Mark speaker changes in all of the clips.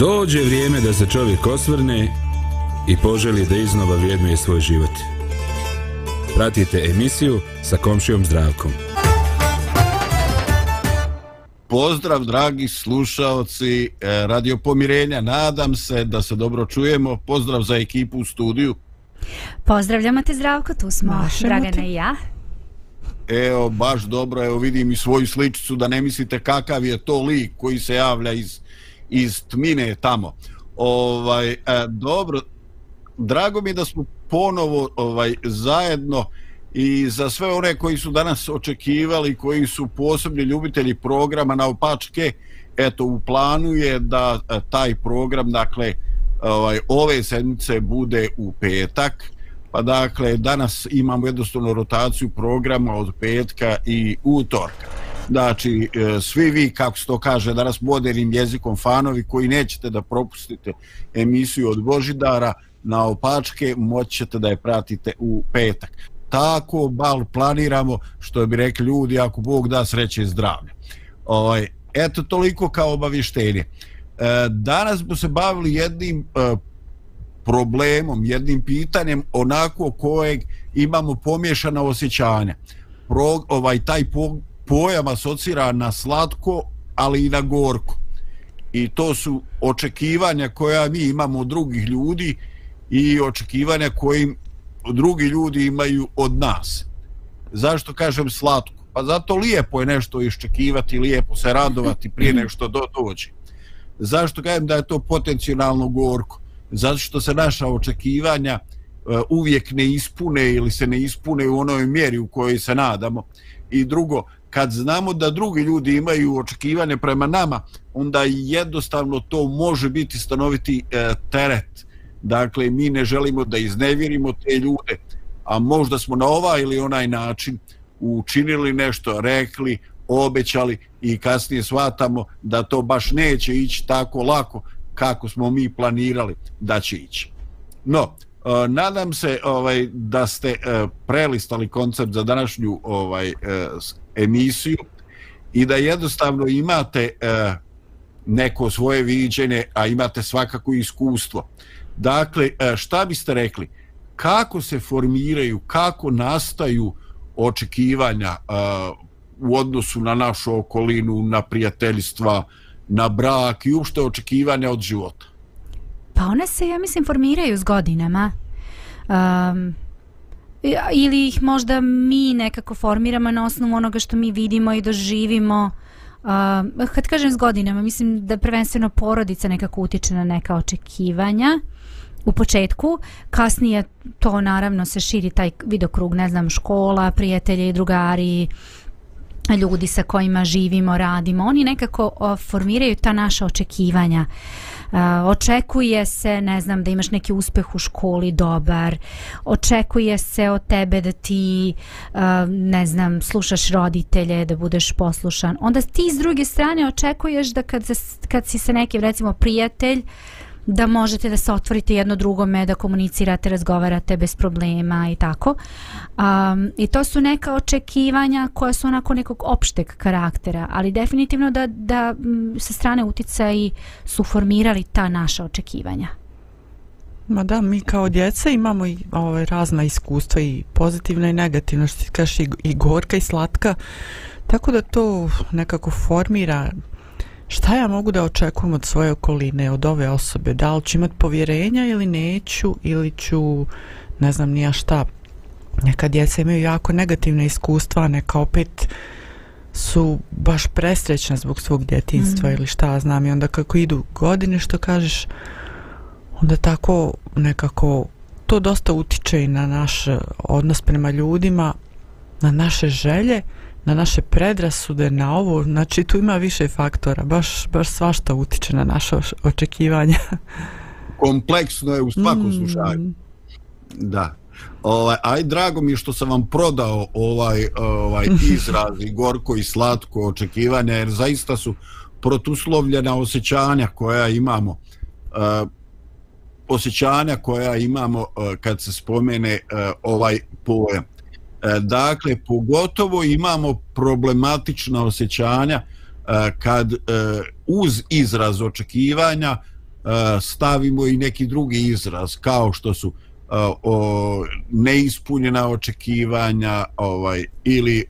Speaker 1: Dođe vrijeme da se čovjek osvrne i poželi da iznova vrijednuje svoj život. Pratite emisiju sa komšijom zdravkom.
Speaker 2: Pozdrav dragi slušaoci e, Radio Pomirenja, nadam se da se dobro čujemo. Pozdrav za ekipu u studiju.
Speaker 3: Pozdravljamo te zdravko, tu smo Mašemo Dragana te. i ja.
Speaker 2: Evo, baš dobro, evo vidim i svoju sličicu da ne mislite kakav je to lik koji se javlja iz, iz tmine tamo. Ovaj, e, dobro, drago mi da smo ponovo ovaj zajedno i za sve one koji su danas očekivali, koji su posebni ljubitelji programa na opačke, eto u planu je da e, taj program, dakle, ovaj, ove sedmice bude u petak, pa dakle, danas imamo jednostavno rotaciju programa od petka i utorka. Znači, e, svi vi, kako se to kaže, danas modernim jezikom fanovi koji nećete da propustite emisiju od Božidara na opačke, moćete da je pratite u petak tako bal planiramo što bi rekli ljudi ako Bog da sreće i zdravlje. Ovaj eto toliko kao obavištenje. E, danas smo se bavili jednim e, problemom, jednim pitanjem onako kojeg imamo pomješana osjećanja. Pro, ovaj taj po, pojam asocira na slatko, ali i na gorko. I to su očekivanja koja mi imamo od drugih ljudi i očekivanja kojim drugi ljudi imaju od nas. Zašto kažem slatko? Pa zato lijepo je nešto iščekivati, lijepo se radovati prije nego što do dođe. Zašto kažem da je to potencijalno gorko? Zato što se naša očekivanja e, uvijek ne ispune ili se ne ispune u onoj mjeri u kojoj se nadamo. I drugo, kad znamo da drugi ljudi imaju očekivanje prema nama, onda jednostavno to može biti stanoviti e, teret Dakle, mi ne želimo da iznevjerimo te ljude, a možda smo na ovaj ili onaj način učinili nešto, rekli, obećali i kasnije shvatamo da to baš neće ići tako lako kako smo mi planirali da će ići. No, e, nadam se ovaj da ste uh, prelistali koncept za današnju ovaj uh, emisiju i da jednostavno imate e, neko svoje viđenje, a imate svakako iskustvo. Dakle, uh, šta biste rekli? Kako se formiraju, kako nastaju očekivanja uh, u odnosu na našu okolinu, na prijateljstva, na brak i uopšte očekivanja od života?
Speaker 3: Pa one se, ja mislim, formiraju s godinama. Um, ili ih možda mi nekako formiramo na osnovu onoga što mi vidimo i doživimo. Uh, kad kažem s godinama, mislim da prvenstveno porodica nekako utiče na neka očekivanja u početku, kasnije to naravno se širi taj vidokrug, ne znam, škola, prijatelji, drugari, ljudi sa kojima živimo, radimo, oni nekako formiraju ta naša očekivanja. Uh, očekuje se, ne znam, da imaš neki uspeh u školi dobar, očekuje se od tebe da ti, uh, ne znam, slušaš roditelje, da budeš poslušan. Onda ti s druge strane očekuješ da kad, kad si sa nekim, recimo, prijatelj, uh, da možete da se otvorite jedno drugome, da komunicirate, razgovarate bez problema i tako. Um, I to su neka očekivanja koja su onako nekog opšteg karaktera, ali definitivno da, da sa strane utica i su formirali ta naša očekivanja.
Speaker 4: Ma da, mi kao djeca imamo i ovaj, razna iskustva i pozitivna i negativna, što ti kažeš i, i gorka i slatka, tako da to nekako formira šta ja mogu da očekujem od svoje okoline, od ove osobe, da li ću imati povjerenja ili neću, ili ću, ne znam nija šta, neka djeca imaju jako negativne iskustva, neka opet su baš presrećne zbog svog djetinstva mm. ili šta znam. I onda kako idu godine što kažeš onda tako nekako to dosta utiče i na naš odnos prema ljudima na naše želje na naše predrasude, na ovo, znači tu ima više faktora, baš, baš svašta utiče na naše očekivanja.
Speaker 2: Kompleksno je u svakom mm. slučaju. Da. Ovaj, aj, drago mi je što sam vam prodao ovaj, ovaj izraz i gorko i slatko očekivanja, jer zaista su protuslovljena osjećanja koja imamo. Uh, osjećanja koja imamo uh, kad se spomene uh, ovaj pojam. Dakle, pogotovo imamo problematična osjećanja e, kad e, uz izraz očekivanja stavimo i neki drugi izraz kao što su o neispunjena očekivanja ovaj ili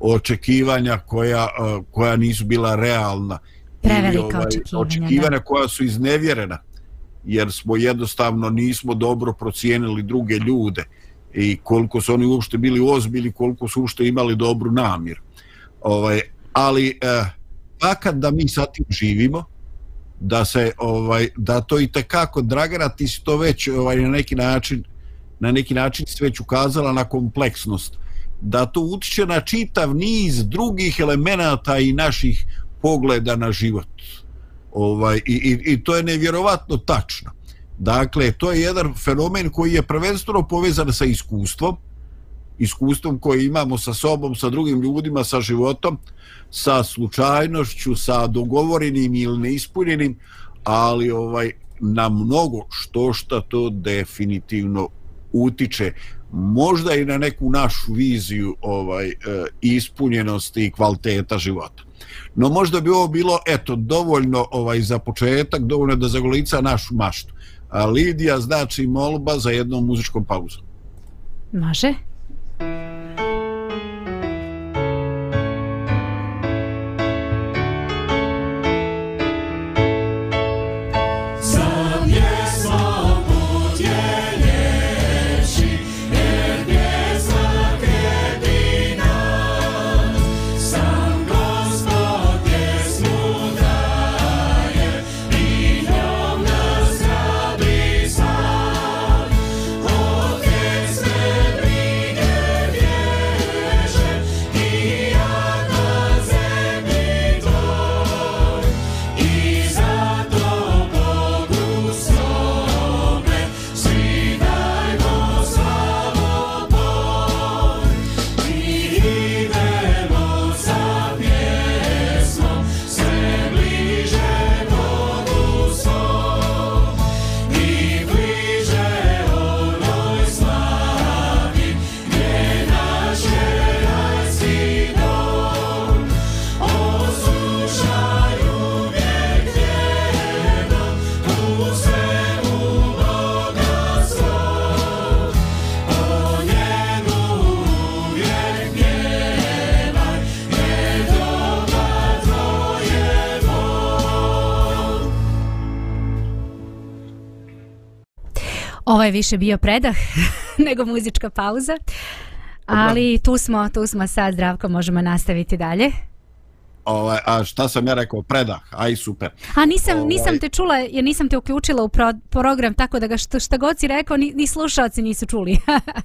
Speaker 2: očekivanja koja koja nisu bila realna.
Speaker 3: Prevelika ovaj, očekivanja,
Speaker 2: očekivanja koja su iznevjerena jer smo jednostavno nismo dobro procijenili druge ljude i koliko su oni uopšte bili ozbili, koliko su uopšte imali dobru namjer. Ovaj, ali eh, kad da mi sad tim živimo, da se ovaj da to i kako Dragana ti si to već ovaj na neki način na neki način sve već ukazala na kompleksnost da to utiče na čitav niz drugih elemenata i naših pogleda na život ovaj i, i, i to je nevjerovatno tačno dakle to je jedan fenomen koji je prvenstveno povezan sa iskustvom iskustvom koje imamo sa sobom sa drugim ljudima sa životom sa slučajnošću sa dogovorenim ili neispunjenim ali ovaj na mnogo što što to definitivno utiče možda i na neku našu viziju ovaj e, ispunjenosti i kvaliteta života. No možda bi ovo bilo eto dovoljno ovaj za početak, dovoljno da zagolica našu maštu. A Lidija znači molba za jednom muzičkom pauzom.
Speaker 3: Može. Ovo je više bio predah nego muzička pauza. Ali tu smo, tu smo sad, zdravko, možemo nastaviti dalje.
Speaker 2: Ovaj, a šta sam ja rekao? Predah, aj super.
Speaker 3: A nisam, ovaj... nisam te čula, jer nisam te uključila u pro, program, tako da ga što, šta god si rekao, ni, ni slušalci nisu čuli.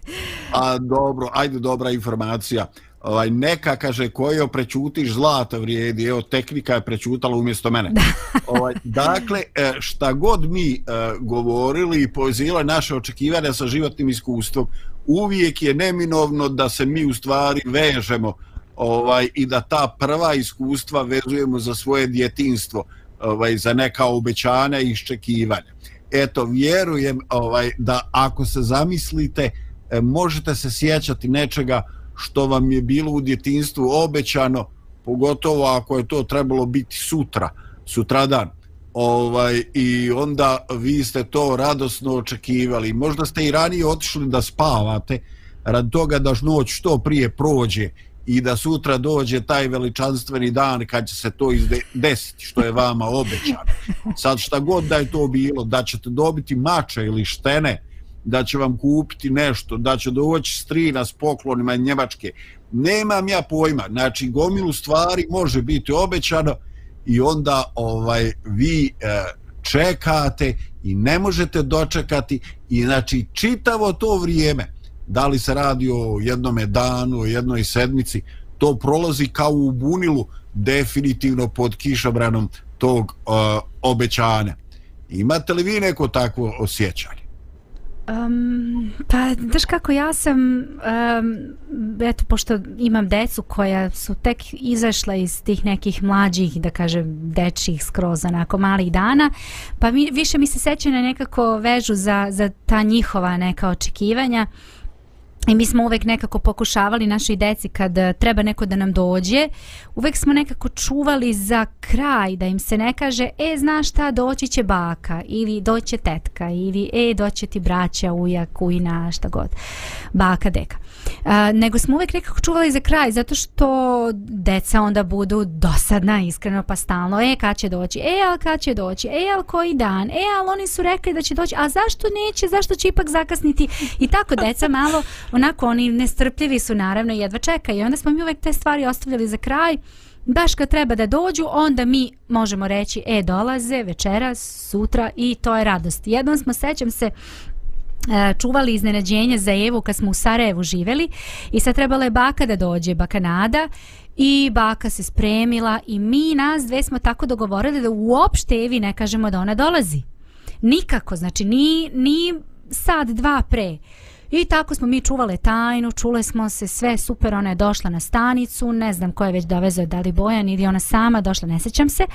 Speaker 2: a dobro, ajde, dobra informacija. Ovaj, neka, kaže, kojo prećutiš zlata vrijedi, evo, tehnika je prećutala umjesto mene. ovaj, dakle, e, šta god mi e, govorili i povezila naše očekivanja sa životnim iskustvom, uvijek je neminovno da se mi u stvari vežemo ovaj i da ta prva iskustva vezujemo za svoje djetinstvo, ovaj za neka obećanja i iščekivanja. Eto, vjerujem ovaj da ako se zamislite, e, možete se sjećati nečega što vam je bilo u djetinstvu obećano, pogotovo ako je to trebalo biti sutra, sutradan. Ovaj, I onda vi ste to radosno očekivali. Možda ste i ranije otišli da spavate, rad toga da noć što prije prođe i da sutra dođe taj veličanstveni dan kad će se to desiti što je vama obećano. Sad šta god da je to bilo, da ćete dobiti mače ili štene, da će vam kupiti nešto, da će doći strina s poklonima Njemačke. Nemam ja pojma, znači gomilu stvari može biti obećano i onda ovaj vi e, čekate i ne možete dočekati i znači čitavo to vrijeme da li se radi o jednome danu, o jednoj sedmici, to prolazi kao u bunilu definitivno pod kišobranom tog uh, obećanja. Imate li vi neko takvo osjećanje?
Speaker 3: Um, pa, daš kako ja sam, um, eto, pošto imam decu koja su tek izašla iz tih nekih mlađih, da kažem, dečih skroz onako malih dana, pa mi, više mi se sećanja nekako vežu za, za ta njihova neka očekivanja. I mi smo uvek nekako pokušavali našoj deci kad eh, treba neko da nam dođe, uvek smo nekako čuvali za kraj da im se ne kaže e znaš šta doći će baka ili doće tetka ili e doće ti braća ujak ujna šta god baka deka. A, nego smo uvek nekako čuvali za kraj zato što deca onda budu dosadna iskreno pa stalno e kad će doći? E al kad će doći? E al koji dan? E al oni su rekli da će doći a zašto neće? Zašto će ipak zakasniti? I tako deca malo onako oni nestrpljivi su naravno jedva čekaju. I onda smo mi uvek te stvari ostavljali za kraj. Baš kad treba da dođu, onda mi možemo reći, e, dolaze večeras, sutra i to je radost. Jednom smo, sećam se, E, čuvali iznenađenje za Evu kad smo u Sarajevu živeli i sad trebala je baka da dođe, baka Nada i baka se spremila i mi nas dve smo tako dogovorili da uopšte Evi ne kažemo da ona dolazi. Nikako, znači ni, ni sad dva pre. I tako smo mi čuvale tajnu, čule smo se sve super, ona je došla na stanicu, ne znam ko je već dovezao, da li Bojan ili ona sama došla, ne sećam se,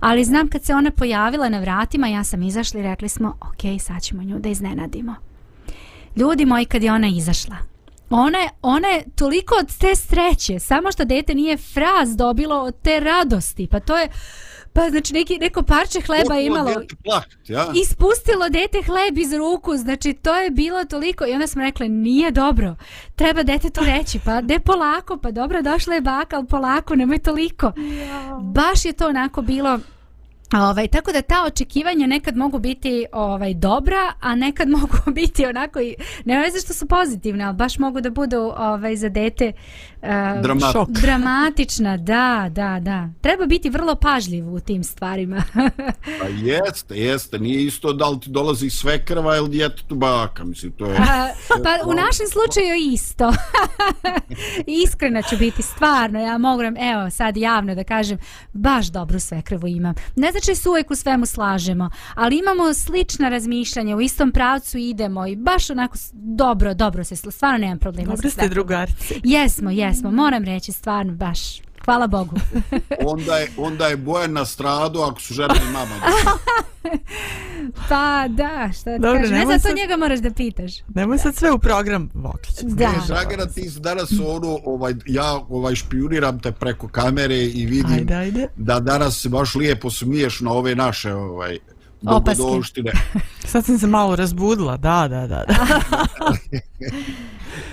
Speaker 3: ali znam kad se ona pojavila na vratima, ja sam izašla i rekli smo, ok, sad ćemo nju da iznenadimo. Ljudi moji, kad je ona izašla, ona je, ona je toliko od te sreće, samo što dete nije fraz dobilo od te radosti, pa to je, Pa znači neki, neko parče hleba je imalo
Speaker 2: Plakat, ja?
Speaker 3: ispustilo dete hleb iz ruku, znači to je bilo toliko i onda smo rekli nije dobro, treba dete to reći, pa de polako, pa dobro došla je baka, ali polako, nemoj toliko. Baš je to onako bilo Ovaj, tako da ta očekivanja nekad mogu biti ovaj dobra, a nekad mogu biti onako i ne veze što su pozitivne, ali baš mogu da budu ovaj za dete uh,
Speaker 2: Dramat.
Speaker 3: šok. dramatična, da, da, da. Treba biti vrlo pažljiv u tim stvarima.
Speaker 2: Pa jeste, jeste. Nije isto da li ti dolazi sve krva ili djetetu baka. Mislim, to je...
Speaker 3: A, pa u našem slučaju isto. Iskrena ću biti, stvarno. Ja mogu, evo, sad javno da kažem, baš dobru svekrvu imam. Ne znači se uvijek u svemu slažemo, ali imamo slična razmišljanja, u istom pravcu idemo i baš onako dobro, dobro se, stvarno nemam problema
Speaker 4: Dobri
Speaker 3: sa
Speaker 4: ste drugarice.
Speaker 3: Jesmo, jesmo, moram reći, stvarno, baš. Hvala Bogu.
Speaker 2: onda je, onda je Bojan na stradu ako su žena i mama.
Speaker 3: Pa da, šta
Speaker 4: Dobro,
Speaker 3: kažem. Ne, zato
Speaker 4: sad-
Speaker 3: njega moraš da pitaš.
Speaker 4: Nemoj sad sve u program Voklić.
Speaker 3: Da.
Speaker 2: E, Žagara, ti si danas ono, ovaj, ja ovaj, špioniram te preko kamere i vidim
Speaker 4: Ajde, ajde.
Speaker 2: da danas se baš lijepo smiješ na ove naše ovaj, dobrodoštine.
Speaker 4: Sad sam se malo razbudila, da, da, da. da.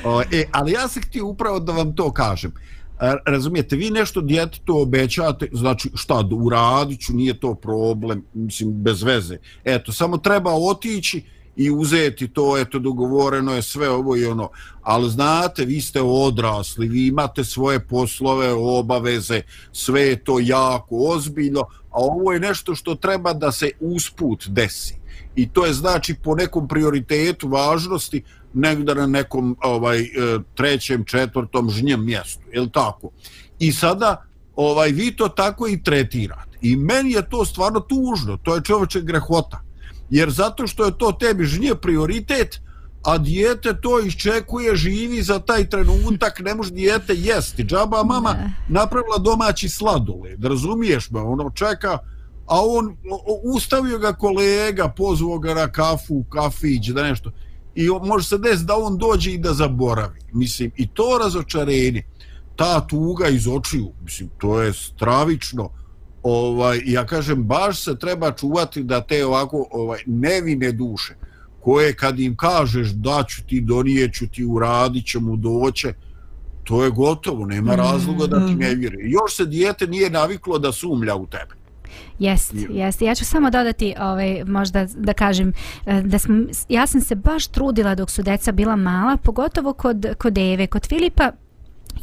Speaker 2: O, e, ali ja sam htio upravo da vam to kažem. E, Razumijete, vi nešto djetetu obećate, znači šta, uradit ću, nije to problem, mislim, bez veze. Eto, samo treba otići i uzeti to, eto, dogovoreno je sve ovo i ono. Ali znate, vi ste odrasli, vi imate svoje poslove, obaveze, sve je to jako ozbiljno, a ovo je nešto što treba da se usput desi. I to je znači po nekom prioritetu važnosti negdje na nekom ovaj e, trećem, četvrtom žnjem mjestu, je li tako? I sada ovaj vi to tako i tretirate. I meni je to stvarno tužno, to je čovječe grehota. Jer zato što je to tebi žnje prioritet, a dijete to iščekuje, živi za taj trenutak, ne može dijete jesti. Džaba mama napravila domaći sladoled, razumiješ me, ono čeka, a on ustavio ga kolega, pozvao ga na kafu, u kafić, da nešto. I može se desiti da on dođe i da zaboravi. Mislim, i to razočarenje, ta tuga iz očiju, mislim, to je stravično. Ovaj, ja kažem, baš se treba čuvati da te ovako ovaj nevine duše, koje kad im kažeš da ću ti, donijeću ti, uradit će mu doće, to je gotovo, nema razloga da ti ne vjeruje. Još se dijete nije naviklo da sumlja u tebe.
Speaker 3: Jest, jest. Ja ću samo dodati, ovaj, možda da kažem, eh, da smo, ja sam se baš trudila dok su deca bila mala, pogotovo kod, kod Eve, kod Filipa,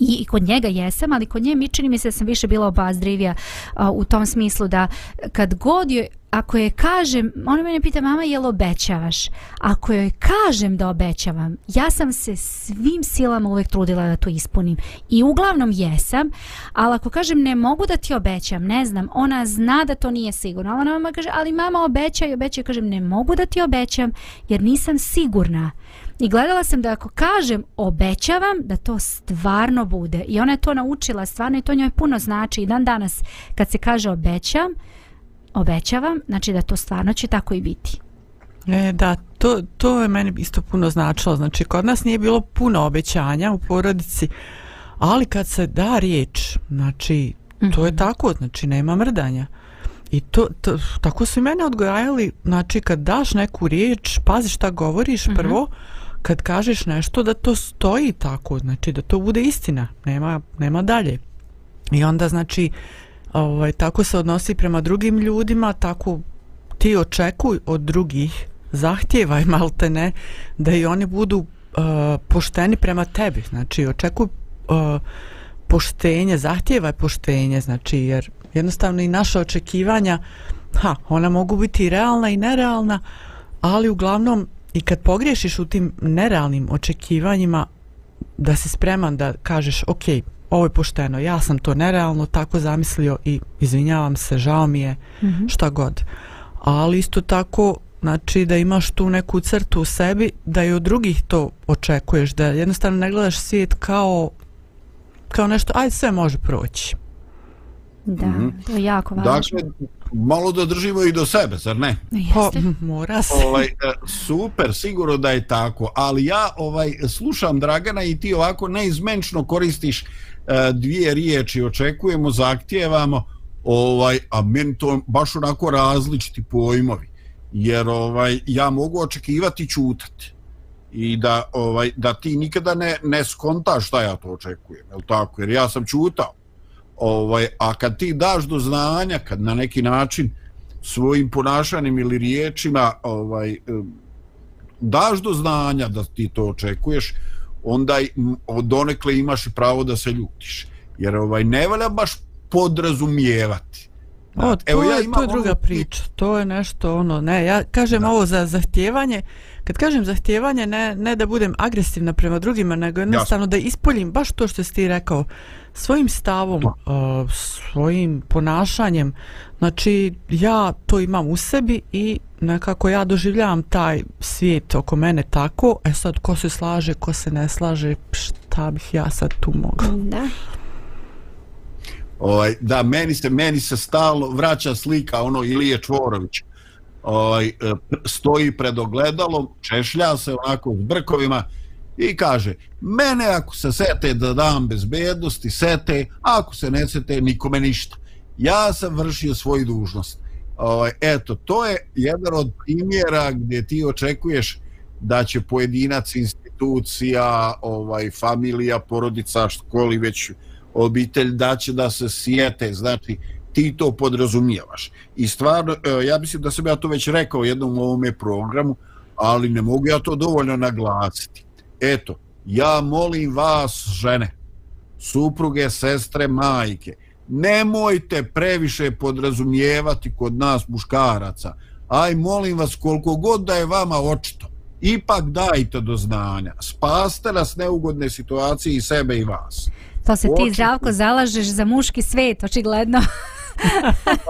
Speaker 3: i, i kod njega jesam, ali kod nje mi čini mi se da sam više bila obazdrivija a, u tom smislu da kad god joj, ako je kažem, ona mene pita mama jel obećavaš? Ako joj kažem da obećavam, ja sam se svim silama uvek trudila da to ispunim. I uglavnom jesam, ali ako kažem ne mogu da ti obećam, ne znam, ona zna da to nije sigurno. Ali ona mama kaže, ali mama obećaj, obećaj, kažem ne mogu da ti obećam jer nisam sigurna. I gledala sam da ako kažem obećavam da to stvarno bude. I ona je to naučila stvarno i to njoj puno znači. I dan danas kad se kaže obećam, obećavam, znači da to stvarno će tako i biti.
Speaker 4: E, da, to, to je meni isto puno značilo. Znači, kod nas nije bilo puno obećanja u porodici, ali kad se da riječ, znači, To je tako, znači nema mrdanja. I to, to, tako su i mene odgojali, znači kad daš neku riječ, pazi šta govoriš mm -hmm. prvo, kad kažeš nešto da to stoji tako, znači da to bude istina, nema, nema dalje. I onda znači ovaj, tako se odnosi prema drugim ljudima, tako ti očekuj od drugih, zahtjevaj malte ne, da i oni budu uh, pošteni prema tebi, znači očekuj uh, poštenje, zahtjevaj poštenje, znači jer jednostavno i naša očekivanja, ha, ona mogu biti realna i nerealna, ali uglavnom i kad pogriješiš u tim nerealnim očekivanjima, da si spreman da kažeš, ok, ovo je pošteno, ja sam to nerealno tako zamislio i izvinjavam se, žao mi je, mm -hmm. šta god. Ali isto tako, znači da imaš tu neku crtu u sebi, da i od drugih to očekuješ, da jednostavno ne gledaš svijet kao kao nešto, aj sve može proći.
Speaker 3: Da, mm -hmm. to je jako važno.
Speaker 2: Dakle, malo da držimo i do sebe, zar ne?
Speaker 4: Pa, mora se.
Speaker 2: Ovaj, e, super, sigurno da je tako, ali ja ovaj slušam Dragana i ti ovako neizmenčno koristiš uh, dvije riječi, očekujemo, zahtijevamo, ovaj, a meni to baš onako različiti pojmovi, jer ovaj ja mogu očekivati čutati i da ovaj da ti nikada ne ne skontaš šta ja to očekujem, je tako? Jer ja sam čutao ovaj, a kad ti daš do znanja, kad na neki način svojim ponašanjem ili riječima ovaj, daš do znanja da ti to očekuješ, onda donekle imaš i pravo da se ljutiš. Jer ovaj, ne valja baš podrazumijevati.
Speaker 4: O, to, Evo, ja je, to je druga ono... priča. To je nešto ono, ne, ja kažem da. ovo za zahtjevanje, kad kažem zahtjevanje, ne, ne da budem agresivna prema drugima, nego jednostavno Jasno. da ispoljim baš to što si ti rekao, svojim stavom, uh, svojim ponašanjem, znači ja to imam u sebi i nekako ja doživljavam taj svijet oko mene tako, e sad ko se slaže, ko se ne slaže, šta bih ja sad tu mogla?
Speaker 3: Da.
Speaker 2: Ovaj, da, meni se, meni se stalno vraća slika ono Ilije Čvorović. Ovaj, e, stoji pred ogledalom, češlja se onako s brkovima i kaže, mene ako se sete da dam bezbednosti, sete, ako se ne sete, nikome ništa. Ja sam vršio svoju dužnost. Ovaj, eto, to je jedan od primjera gdje ti očekuješ da će pojedinac institucija, ovaj, familija, porodica, školi, već obitelj, da će da se sjete, znači, ti to podrazumijevaš. I stvarno, e, ja mislim da sam ja to već rekao jednom u ovome programu, ali ne mogu ja to dovoljno naglasiti eto, ja molim vas, žene, supruge, sestre, majke, nemojte previše podrazumijevati kod nas muškaraca. Aj, molim vas, koliko god da je vama očito, ipak dajte do znanja. Spaste nas neugodne situacije i sebe i vas.
Speaker 3: To se ti, Zdravko, zalažeš za muški svet, očigledno.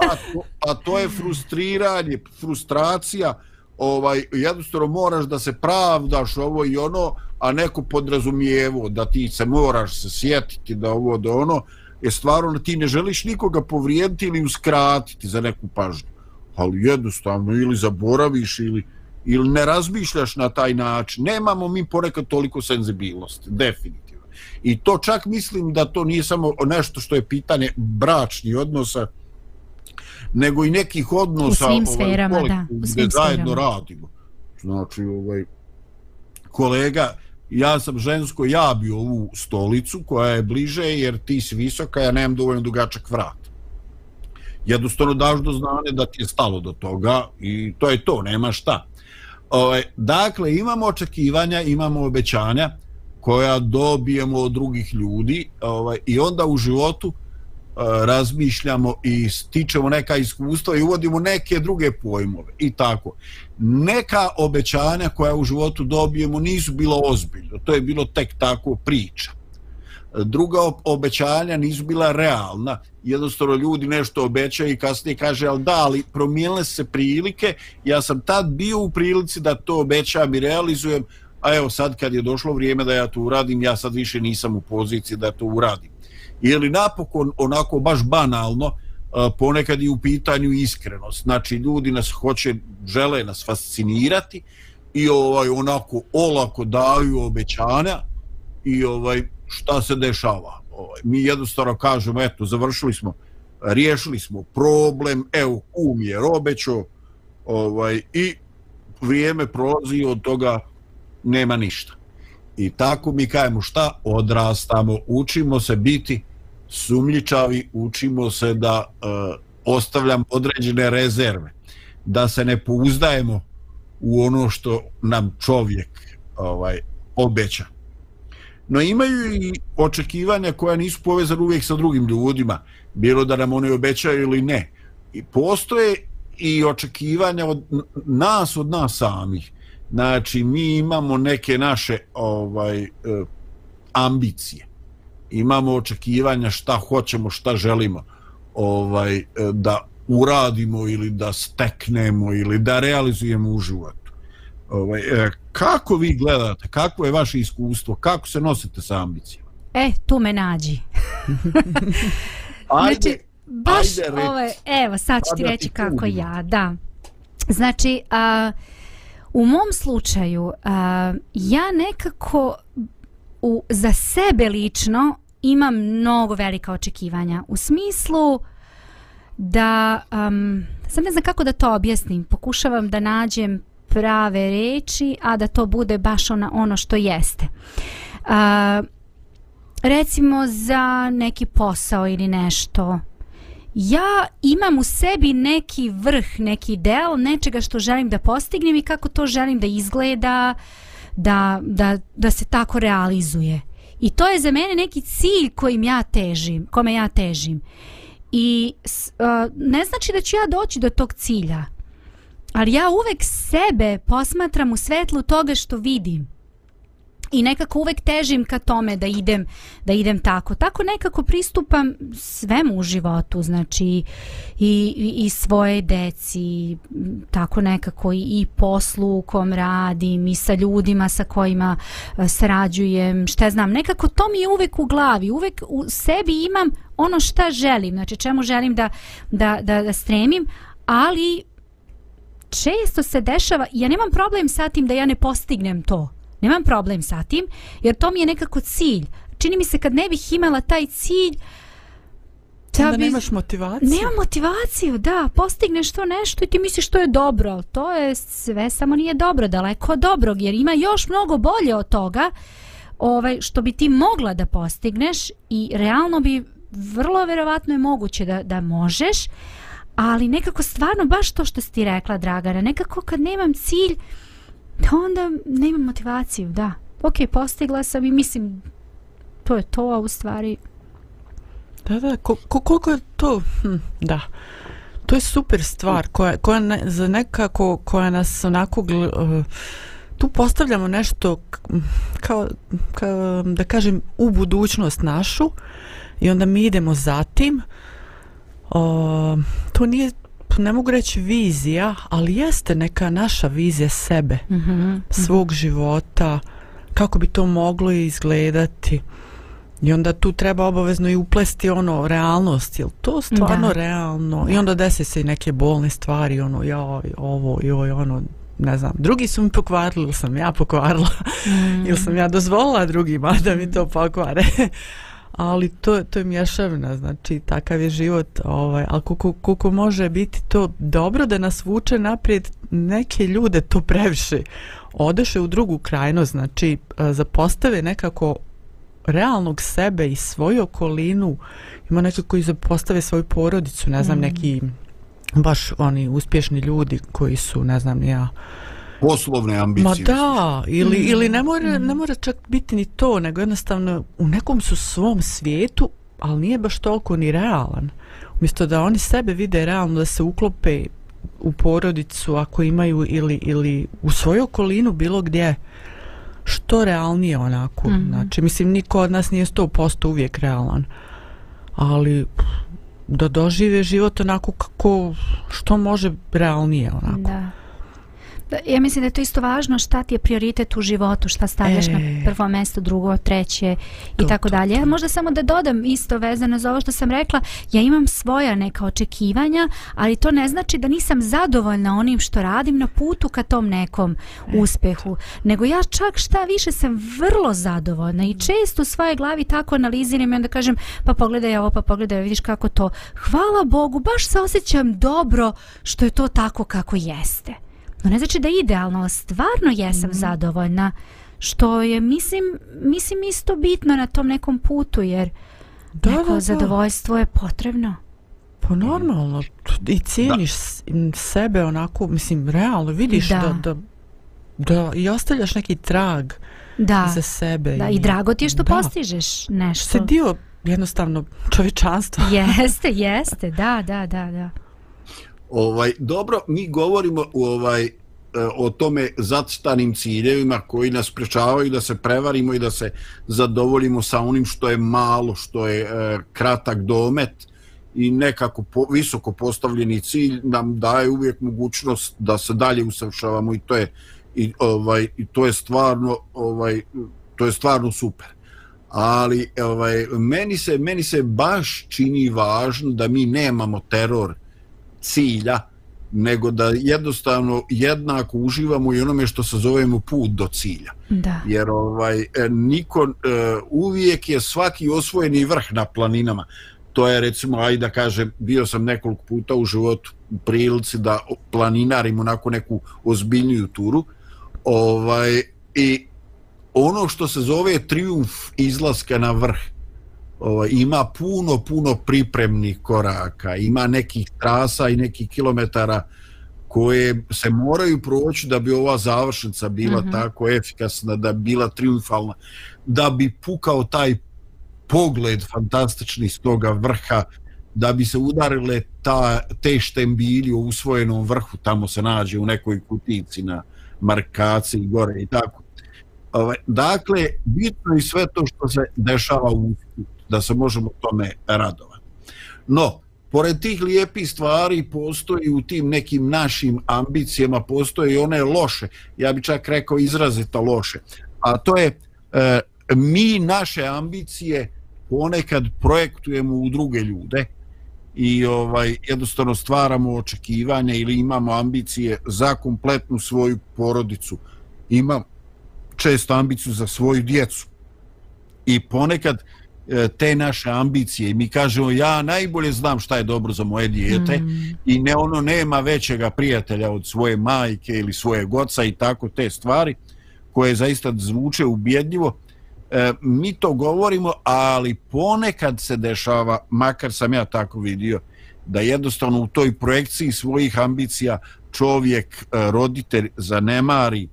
Speaker 2: a, to, a to je frustriranje, frustracija, ovaj jednostavno moraš da se pravdaš ovo i ono a neko podrazumijevo da ti se moraš se sjetiti da ovo da ono. Je stvarno ti ne želiš nikoga povrijediti ili uskratiti za neku pažnju. Ali jednostavno ili zaboraviš ili ili ne razmišljaš na taj način. Nemamo mi ponekad toliko senzibilnosti definitivno i to čak mislim da to nije samo nešto što je pitanje bračnih odnosa nego i nekih odnosa
Speaker 3: u svim ovaj, sferama, da,
Speaker 2: u svim zajedno sferama. radimo. Znači, ovaj, kolega, ja sam žensko, ja bi ovu stolicu koja je bliže, jer ti si visoka, ja nemam dovoljno dugačak vrat. Jednostavno daš do znane da ti je stalo do toga i to je to, nema šta. Ovaj, dakle, imamo očekivanja, imamo obećanja koja dobijemo od drugih ljudi ovaj, i onda u životu eh, razmišljamo i stičemo neka iskustva i uvodimo neke druge pojmove i tako. Neka obećanja koja u životu dobijemo nisu bilo ozbiljno, to je bilo tek tako priča. Druga obećanja nisu bila realna, jednostavno ljudi nešto obećaju i kasnije kaže, ali da, ali promijenile se prilike, ja sam tad bio u prilici da to obećam i realizujem, a evo sad kad je došlo vrijeme da ja to uradim, ja sad više nisam u poziciji da to uradim. Ili napokon onako baš banalno e, ponekad i u pitanju iskrenost? Znači ljudi nas hoće žele nas fascinirati i ovaj onako olako daju obećanja i ovaj šta se dešava? Ovaj, mi jednostavno kažemo, eto, završili smo, riješili smo problem, evo, kum je robećo, ovaj, i vrijeme prolazi od toga nema ništa. I tako mi kajemo šta? Odrastamo, učimo se biti sumljičavi, učimo se da e, ostavljam određene rezerve, da se ne pouzdajemo u ono što nam čovjek ovaj obeća. No imaju i očekivanja koja nisu povezane uvijek sa drugim ljudima, bilo da nam oni obećaju ili ne. I postoje i očekivanja od nas, od nas samih. Znači, mi imamo neke naše ovaj e, ambicije. Imamo očekivanja šta hoćemo, šta želimo ovaj e, da uradimo ili da steknemo ili da realizujemo u životu. Ovaj, e, kako vi gledate, kako je vaše iskustvo, kako se nosite sa ambicijama?
Speaker 3: E, tu me nađi.
Speaker 2: ajde,
Speaker 3: znači, baš
Speaker 2: ajde,
Speaker 3: ove, evo, sad ću ti reći kako ja, da. Znači, a, u mom slučaju, a, ja nekako u, za sebe lično imam mnogo velika očekivanja. U smislu da, um, sam ne znam kako da to objasnim, pokušavam da nađem prave reči, a da to bude baš ona, ono što jeste. Uh, recimo za neki posao ili nešto, ja imam u sebi neki vrh, neki del nečega što želim da postignem i kako to želim da izgleda, da, da, da se tako realizuje. I to je za mene neki cilj kojim ja težim, kome ja težim. I uh, ne znači da ću ja doći do tog cilja, ali ja uvek sebe posmatram u svetlu toga što vidim i nekako uvek težim ka tome da idem da idem tako. Tako nekako pristupam svemu u životu znači i, i, i svoje deci tako nekako i, i poslu u kom radim i sa ljudima sa kojima e, sarađujem šta znam. Nekako to mi je uvek u glavi. Uvek u sebi imam ono šta želim znači čemu želim da, da, da, da stremim ali često se dešava, ja nemam problem sa tim da ja ne postignem to. Nemam problem sa tim, jer to mi je nekako cilj. Čini mi se kad ne bih imala taj cilj,
Speaker 4: Onda
Speaker 3: bi-
Speaker 4: nemaš motivaciju.
Speaker 3: Nemam motivaciju, da, postigneš to nešto i ti misliš to je dobro, ali to je sve samo nije dobro, daleko od dobrog, jer ima još mnogo bolje od toga ovaj, što bi ti mogla da postigneš i realno bi vrlo verovatno je moguće da, da možeš, ali nekako stvarno baš to što si ti rekla, Dragana, nekako kad nemam cilj, Pa onda nema motivaciju, da. Ok, postigla sam i mislim, to je to, a u stvari
Speaker 4: Da, da, ko, ko, koliko je to, hm, da, to je super stvar koja, koja ne, za nekako, koja nas onako, gl- uh, tu postavljamo nešto kao, kao, da kažem, u budućnost našu i onda mi idemo za tim. Uh, to nije, ne mogu reći vizija, ali jeste neka naša vizija sebe,
Speaker 3: mm -hmm.
Speaker 4: svog života, kako bi to moglo izgledati. I onda tu treba obavezno i uplesti ono realnost, jel to stvarno
Speaker 3: Da.
Speaker 4: realno? I onda desi se i neke bolne stvari, ono joj, ovo, joj, ono, ne znam, drugi su mi pokvarili, ili sam ja pokvarila,
Speaker 3: mm.
Speaker 4: ili sam ja dozvolila drugima da mi to pokvare. Ali to, to je mješavina, znači takav je život, ovaj, ali koliko, koliko može biti to dobro da nas vuče naprijed, neke ljude to previše odeše u drugu krajnost, znači e, zapostave nekako realnog sebe i svoju okolinu, ima nekako i zapostave svoju porodicu, ne znam,
Speaker 3: Mm.
Speaker 4: neki baš oni uspješni ljudi koji su, ne znam, ja,
Speaker 2: Poslovne
Speaker 4: Ma
Speaker 2: ambicije.
Speaker 4: da, ili,
Speaker 3: Mm.
Speaker 4: ili ne, mora,
Speaker 3: Mm.
Speaker 4: ne mora čak biti ni to, nego jednostavno u nekom su svom svijetu, ali nije baš toliko ni realan. Umjesto da oni sebe vide realno, da se uklope u porodicu ako imaju ili, ili u svoju okolinu bilo gdje, što realnije onako.
Speaker 3: Mhm.
Speaker 4: Znači, mislim, niko od nas nije 100% uvijek realan. Ali da dožive život onako kako, što može realnije onako.
Speaker 3: Da. Ja mislim da je to isto važno šta ti je prioritet u životu, šta stavljaš e, na prvo mesto, drugo, treće to, i tako dalje. Možda samo da dodam isto vezano za ovo što sam rekla, ja imam svoja neka očekivanja, ali to ne znači da nisam zadovoljna onim što radim na putu ka tom nekom e, uspehu. Nego ja čak šta više sam vrlo zadovoljna i često u svojoj glavi tako analiziram i onda kažem pa pogledaj ovo, pa pogledaj, vidiš kako to. Hvala Bogu, baš se osjećam dobro što je to tako kako jeste. No ne znači da je idealno, ali stvarno jesam mm. zadovoljna što je, mislim, mislim isto bitno na tom nekom putu, jer da, neko da, zadovoljstvo je potrebno.
Speaker 4: Pa normalno, i cijeniš da. sebe onako, mislim, realno, vidiš da, da, da, da i ostavljaš neki trag da. za sebe.
Speaker 3: Da, i, i drago ti je što da. postižeš nešto.
Speaker 4: Se dio jednostavno čovječanstva.
Speaker 3: Jeste, jeste, da, da, da, da.
Speaker 2: Ovaj dobro, mi govorimo u ovaj e, o tome zacrtanim ciljevima koji nas prečavaju da se prevarimo i da se zadovoljimo sa onim što je malo, što je e, kratak domet i nekako po, visoko postavljeni cilj nam daje uvijek mogućnost da se dalje usavršavamo i to je i ovaj i to je stvarno ovaj to je stvarno super. Ali ovaj meni se meni se baš čini važno da mi nemamo teror cilja nego da jednostavno jednako uživamo i onome što se zovemo put do cilja.
Speaker 3: Da.
Speaker 2: Jer ovaj e, niko uh, uvijek je svaki osvojeni vrh na planinama. To je recimo aj da kažem bio sam nekoliko puta u životu u prilici da planinarim onako neku ozbiljniju turu. Ovaj i ono što se zove triumf izlaska na vrh ovaj, ima puno, puno pripremnih koraka, ima nekih trasa i nekih kilometara koje se moraju proći da bi ova završnica bila mm -hmm. tako efikasna, da bi bila triumfalna, da bi pukao taj pogled fantastični s toga vrha, da bi se udarile ta, te štembili u usvojenom vrhu, tamo se nađe u nekoj kutici na markaciji gore i tako. Ovaj, dakle, bitno je sve to što se dešava u da se možemo tome radovati. No, pored tih lijepih stvari postoji u tim nekim našim ambicijama, postoje i one loše, ja bi čak rekao izrazito loše, a to je e, mi naše ambicije ponekad projektujemo u druge ljude i ovaj jednostavno stvaramo očekivanja ili imamo ambicije za kompletnu svoju porodicu. Imam često ambiciju za svoju djecu. I ponekad E, te naše ambicije i mi kažemo ja najbolje znam šta je dobro za moje dijete mm. i ne ono nema većega prijatelja od svoje majke ili svoje goca i tako te stvari koje zaista zvuče ubjedljivo e, mi to govorimo ali ponekad se dešava makar sam ja tako vidio da jednostavno u toj projekciji svojih ambicija čovjek, e, roditelj zanemari e,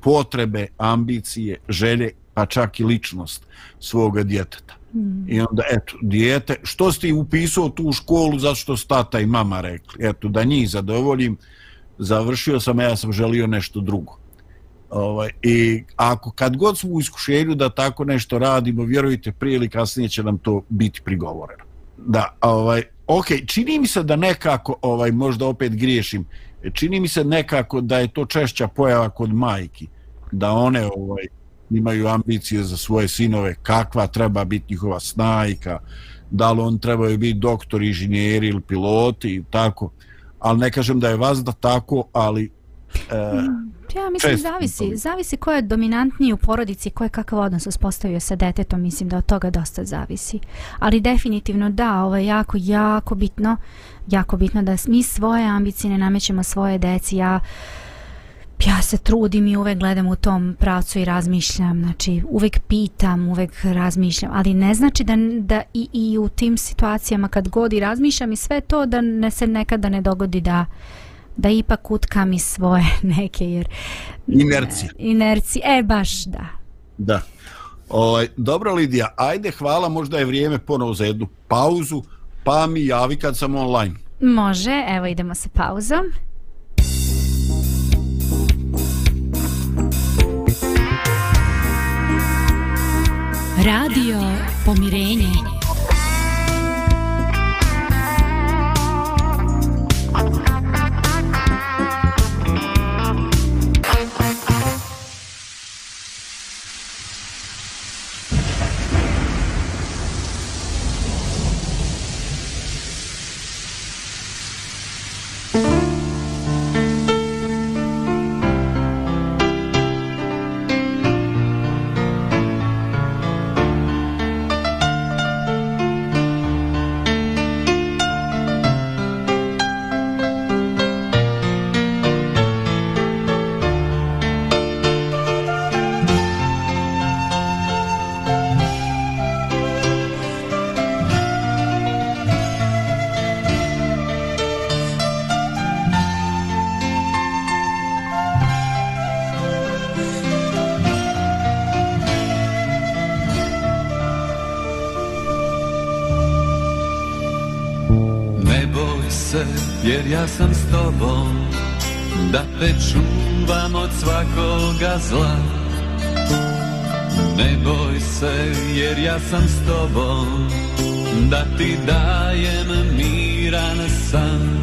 Speaker 2: potrebe, ambicije, želje pa čak i ličnost svoga djeteta. Mm. I onda, eto, dijete, što si ti upisao tu školu zato što tata i mama rekli? Eto, da njih zadovoljim, završio sam, ja sam želio nešto drugo. Ovaj, I ako kad god smo u iskušenju da tako nešto radimo, vjerujte, prije ili kasnije će nam to biti prigovoreno. Da, ovaj, ok, čini mi se da nekako, ovaj, možda opet griješim, čini mi se nekako da je to češća pojava kod majki, da one ovaj, imaju ambicije za svoje sinove, kakva treba biti njihova snajka, da li on trebaju biti doktori, inženjeri ili piloti i tako. Ali ne kažem da je vas da tako, ali...
Speaker 3: E, ja mislim zavisi, zavisi ko je dominantniji u porodici, ko je kakav odnos uspostavio sa detetom, mislim da od toga dosta zavisi. Ali definitivno da, ovo je jako, jako bitno, jako bitno da mi svoje ambicije ne namećemo svoje deci. Ja uh, ja se trudim i uvek gledam u tom pravcu i razmišljam, znači uvek pitam, uvek razmišljam, ali ne znači da, da i, i u tim situacijama kad god i razmišljam i sve to da ne se nekada ne dogodi da da ipak utkam i svoje neke jer
Speaker 2: inercija.
Speaker 3: Inercija, e baš da.
Speaker 2: Da. Ovaj dobro Lidija, ajde hvala, možda je vrijeme ponovo za jednu pauzu, pa mi javi kad sam online.
Speaker 3: Može, evo idemo sa pauzom. Radio Pomirenje.
Speaker 5: Jer ja sam s tobom Da te čuvam od svakoga zla. Ne boj se jer ja sam s tobom Da ti dajem miran san.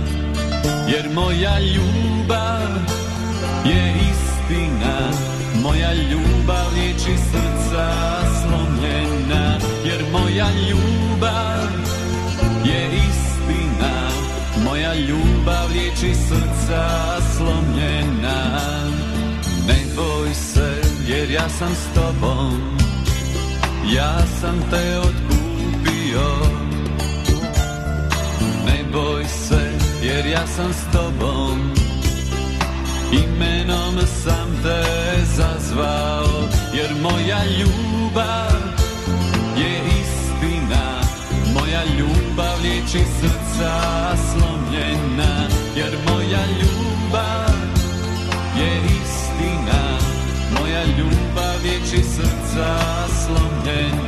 Speaker 5: Jer moja ljubav je istina Moja ljubav liječi srca slomljena. Jer moja ljubav je istina Moja ljubav liječi srca slomljena. Ne boj se jer ja sam s tobom. Ja sam te odkupio Ne boj se jer ja sam s tobom. Imenom sam te zazvao Jer moja ljubav je istina. Moja ljubav liječi srca slomljena Jer moja ljubav je istina. Moja ljubav liječi srca slomljena.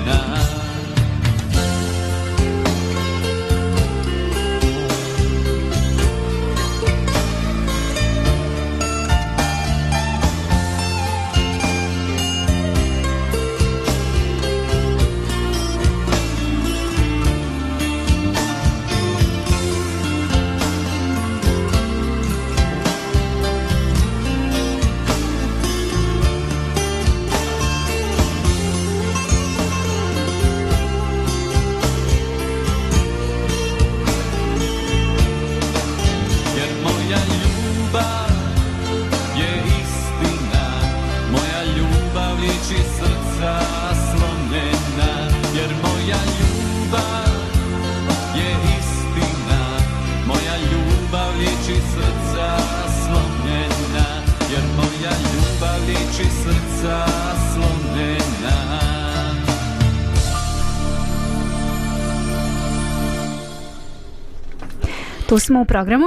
Speaker 3: Tu smo u programu.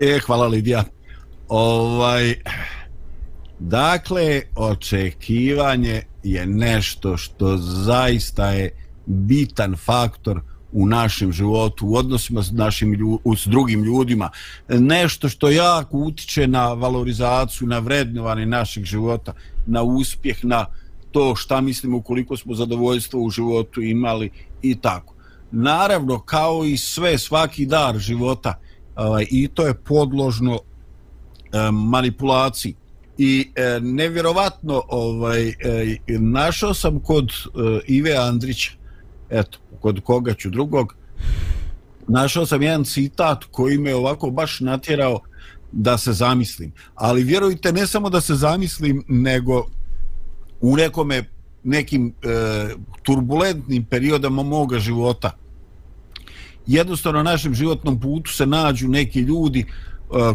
Speaker 2: E, hvala Lidija. Ovaj, dakle, očekivanje je nešto što zaista je bitan faktor u našem životu, u odnosima s, našim, s drugim ljudima. Nešto što jako utiče na valorizaciju, na vrednovanje našeg života, na uspjeh, na to šta mislimo koliko smo zadovoljstva u životu imali i tako naravno kao i sve svaki dar života ovaj, i to je podložno eh, manipulaciji. I e, nevjerovatno ovaj e, našao sam kod e, Ive Andrića eto kod koga ću drugog našao sam jedan citat koji me ovako baš natjerao da se zamislim. Ali vjerujte ne samo da se zamislim nego u nekome nekim e, turbulentnim periodama moga života jednostavno na našem životnom putu se nađu neki ljudi e,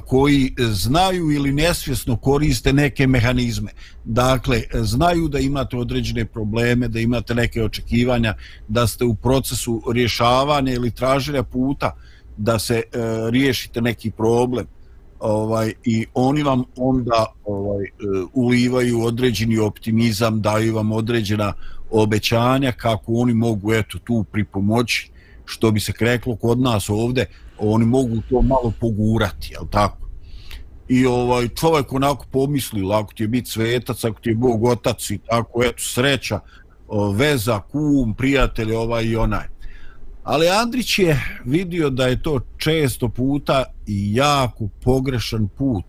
Speaker 2: koji znaju ili nesvjesno koriste neke mehanizme. Dakle, znaju da imate određene probleme, da imate neke očekivanja, da ste u procesu rješavanja ili traženja puta da se e, riješite neki problem ovaj i oni vam onda ovaj e, ulivaju određeni optimizam, daju vam određena obećanja kako oni mogu eto tu pripomoći što bi se kreklo kod nas ovde, oni mogu to malo pogurati, jel tako? I ovaj čovjek onako pomisli, ako ti je biti svetac, ako ti je Bog otac i tako, eto, sreća, veza, kum, prijatelj, ovaj i onaj. Ali Andrić je vidio da je to često puta i jako pogrešan put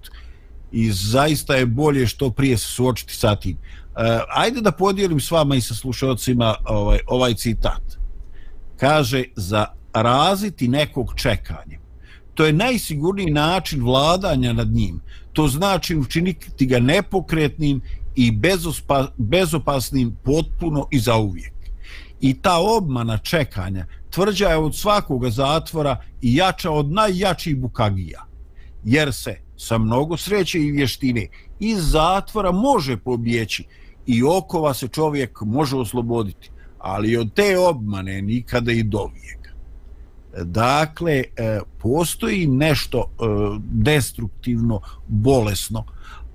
Speaker 2: i zaista je bolje što prije se suočiti sa tim. E, ajde da podijelim s vama i sa slušalcima ovaj, ovaj citat. Kaže, za raziti nekog čekanjem. To je najsigurniji način vladanja nad njim. To znači učiniti ga nepokretnim i bezospa, bezopasnim potpuno i zauvijek. I ta obmana čekanja tvrđa je od svakoga zatvora i jača od najjačih bukagija. Jer se sa mnogo sreće i vještine iz zatvora može pobjeći i okova se čovjek može osloboditi. Ali od te obmane nikada i dovijeka. Dakle, e, postoji nešto e, destruktivno, bolesno,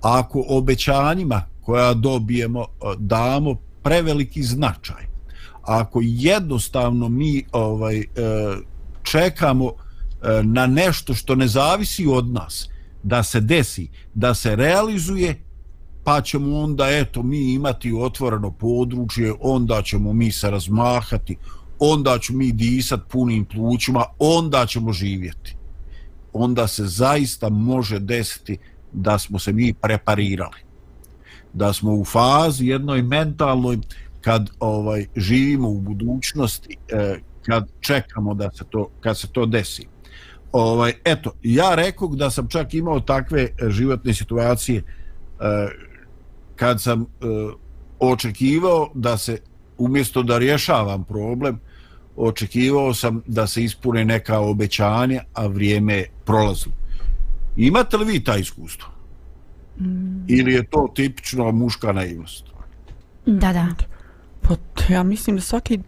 Speaker 2: ako obećanjima koja dobijemo e, damo preveliki značaj ako jednostavno mi ovaj e, čekamo e, na nešto što ne zavisi od nas da se desi, da se realizuje pa ćemo onda eto mi imati otvoreno područje onda ćemo mi se razmahati onda ćemo mi disat punim plućima onda ćemo živjeti. Onda se zaista može desiti da smo se mi preparirali da smo u fazi jednoj mentalnoj kad ovaj živimo u budućnosti eh, kad čekamo da se to kad se to desi. Ovaj eto ja rekao da sam čak imao takve eh, životne situacije eh, kad sam očekivao da se umjesto da rješavam problem očekivao sam da se ispune neka obećanja a vrijeme prolazi imate li vi taj iskustvo mm. ili je to tipično muška naivnost?
Speaker 3: Da da
Speaker 4: Pa ja mislim da svaki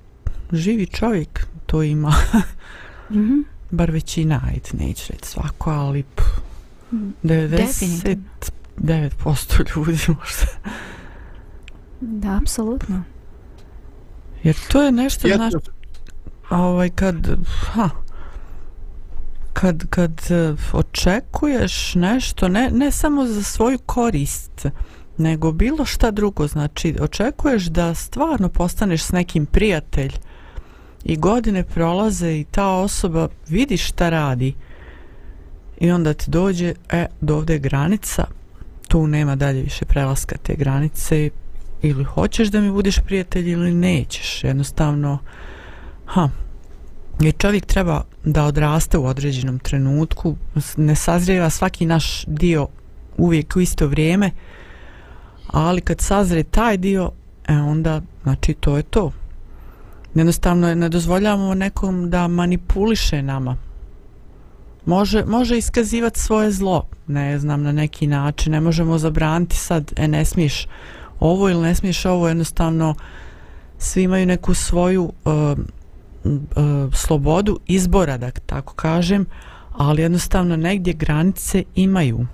Speaker 4: živi čovjek to ima. mm -hmm. Bar većina, ajde, neću reći svako, ali p, 99% ljudi možda.
Speaker 3: Da, apsolutno.
Speaker 4: Jer to je nešto, ja, znaš, ovaj, kad, ha, kad, kad uh, očekuješ nešto, ne, ne samo za svoju korist, nego bilo šta drugo. Znači, očekuješ da stvarno postaneš s nekim prijatelj i godine prolaze i ta osoba vidi šta radi i onda ti dođe, e, do ovde je granica, tu nema dalje više prelaska te granice ili hoćeš da mi budeš prijatelj ili nećeš. Jednostavno, ha, i čovjek treba da odraste u određenom trenutku, ne sazrijeva svaki naš dio uvijek u isto vrijeme, ali kad sazre taj dio e onda znači to je to. Jednostavno ne dozvoljavamo nekom da manipuliše nama. Može, može iskazivati svoje zlo ne znam na neki način. Ne možemo zabraniti sad e ne smiješ ovo ili ne smiješ ovo. Jednostavno svi imaju neku svoju uh, uh, slobodu izbora da tako kažem ali jednostavno negdje granice imaju.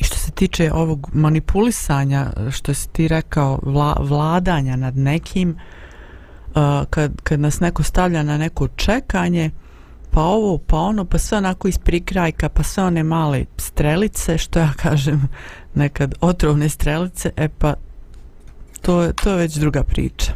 Speaker 4: I što se tiče ovog manipulisanja, što si ti rekao, vla, vladanja nad nekim, uh, kad, kad nas neko stavlja na neko čekanje, pa ovo, pa ono, pa sve onako iz prikrajka, pa sve one male strelice, što ja kažem, nekad otrovne strelice, e pa to, to je već druga priča.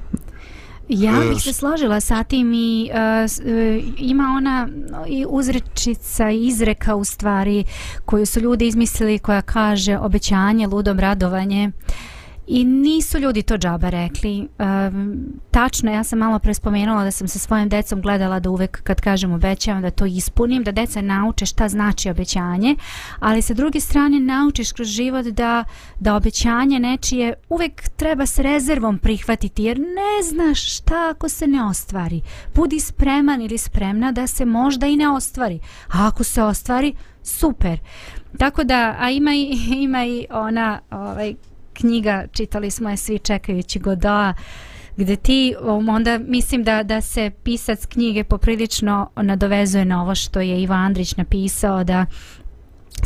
Speaker 3: Ja bih se složila sa tim i uh, ima ona i uzrečica i izreka u stvari koju su ljudi izmislili koja kaže obećanje, ludom radovanje. Uh, I nisu ljudi to džaba rekli. Um, tačno, ja sam malo prespomenula da sam sa svojim decom gledala da uvek kad kažem obećavam da to ispunim, da deca nauče šta znači obećanje, ali sa druge strane naučiš kroz život da, da obećanje nečije uvek treba s rezervom prihvatiti jer ne znaš šta ako se ne ostvari. Budi spreman ili spremna da se možda i ne ostvari. A ako se ostvari, super. Tako da, a ima i, ima i ona ovaj, knjiga, čitali smo je svi čekajući Godoa, gde ti um, onda mislim da da se pisac knjige poprilično nadovezuje na ovo što je Ivo Andrić napisao da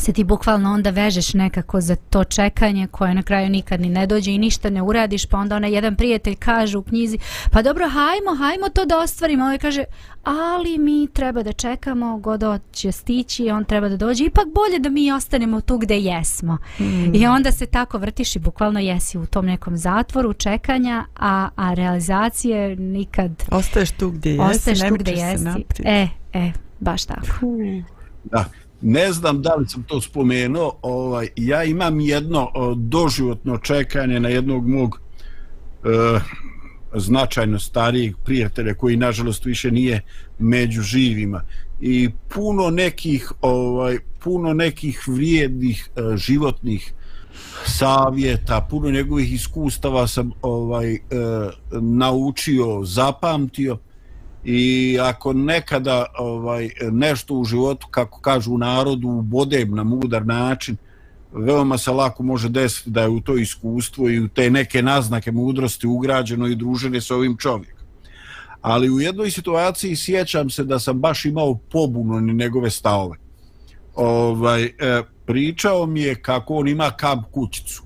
Speaker 3: se ti bukvalno onda vežeš nekako za to čekanje koje na kraju nikad ni ne dođe i ništa ne uradiš pa onda ona jedan prijatelj kaže u knjizi pa dobro hajmo, hajmo to da ostvarimo. Ovaj kaže ali mi treba da čekamo god će stići on treba da dođe ipak bolje da mi ostanemo tu gde jesmo. Mm. i onda se tako vrtiš i bukvalno jesi u tom nekom zatvoru čekanja a, a realizacije nikad
Speaker 4: ostaješ tu gdje jesi ostaješ tu gdje jesi.
Speaker 3: e, e, baš tako.
Speaker 2: Da ne znam da li sam to spomenuo, ovaj, ja imam jedno doživotno čekanje na jednog mog e, značajno starijeg prijatelja koji nažalost više nije među živima. I puno nekih ovaj puno nekih vrijednih e, životnih savjeta, puno njegovih iskustava sam ovaj e, naučio, zapamtio i ako nekada ovaj nešto u životu kako kažu u narodu bodem na mudar način veoma se lako može desiti da je u to iskustvo i u te neke naznake mudrosti ugrađeno i druženje sa ovim čovjekom. Ali u jednoj situaciji sjećam se da sam baš imao pobunu ni njegove stavove. Ovaj e, pričao mi je kako on ima kamp kućicu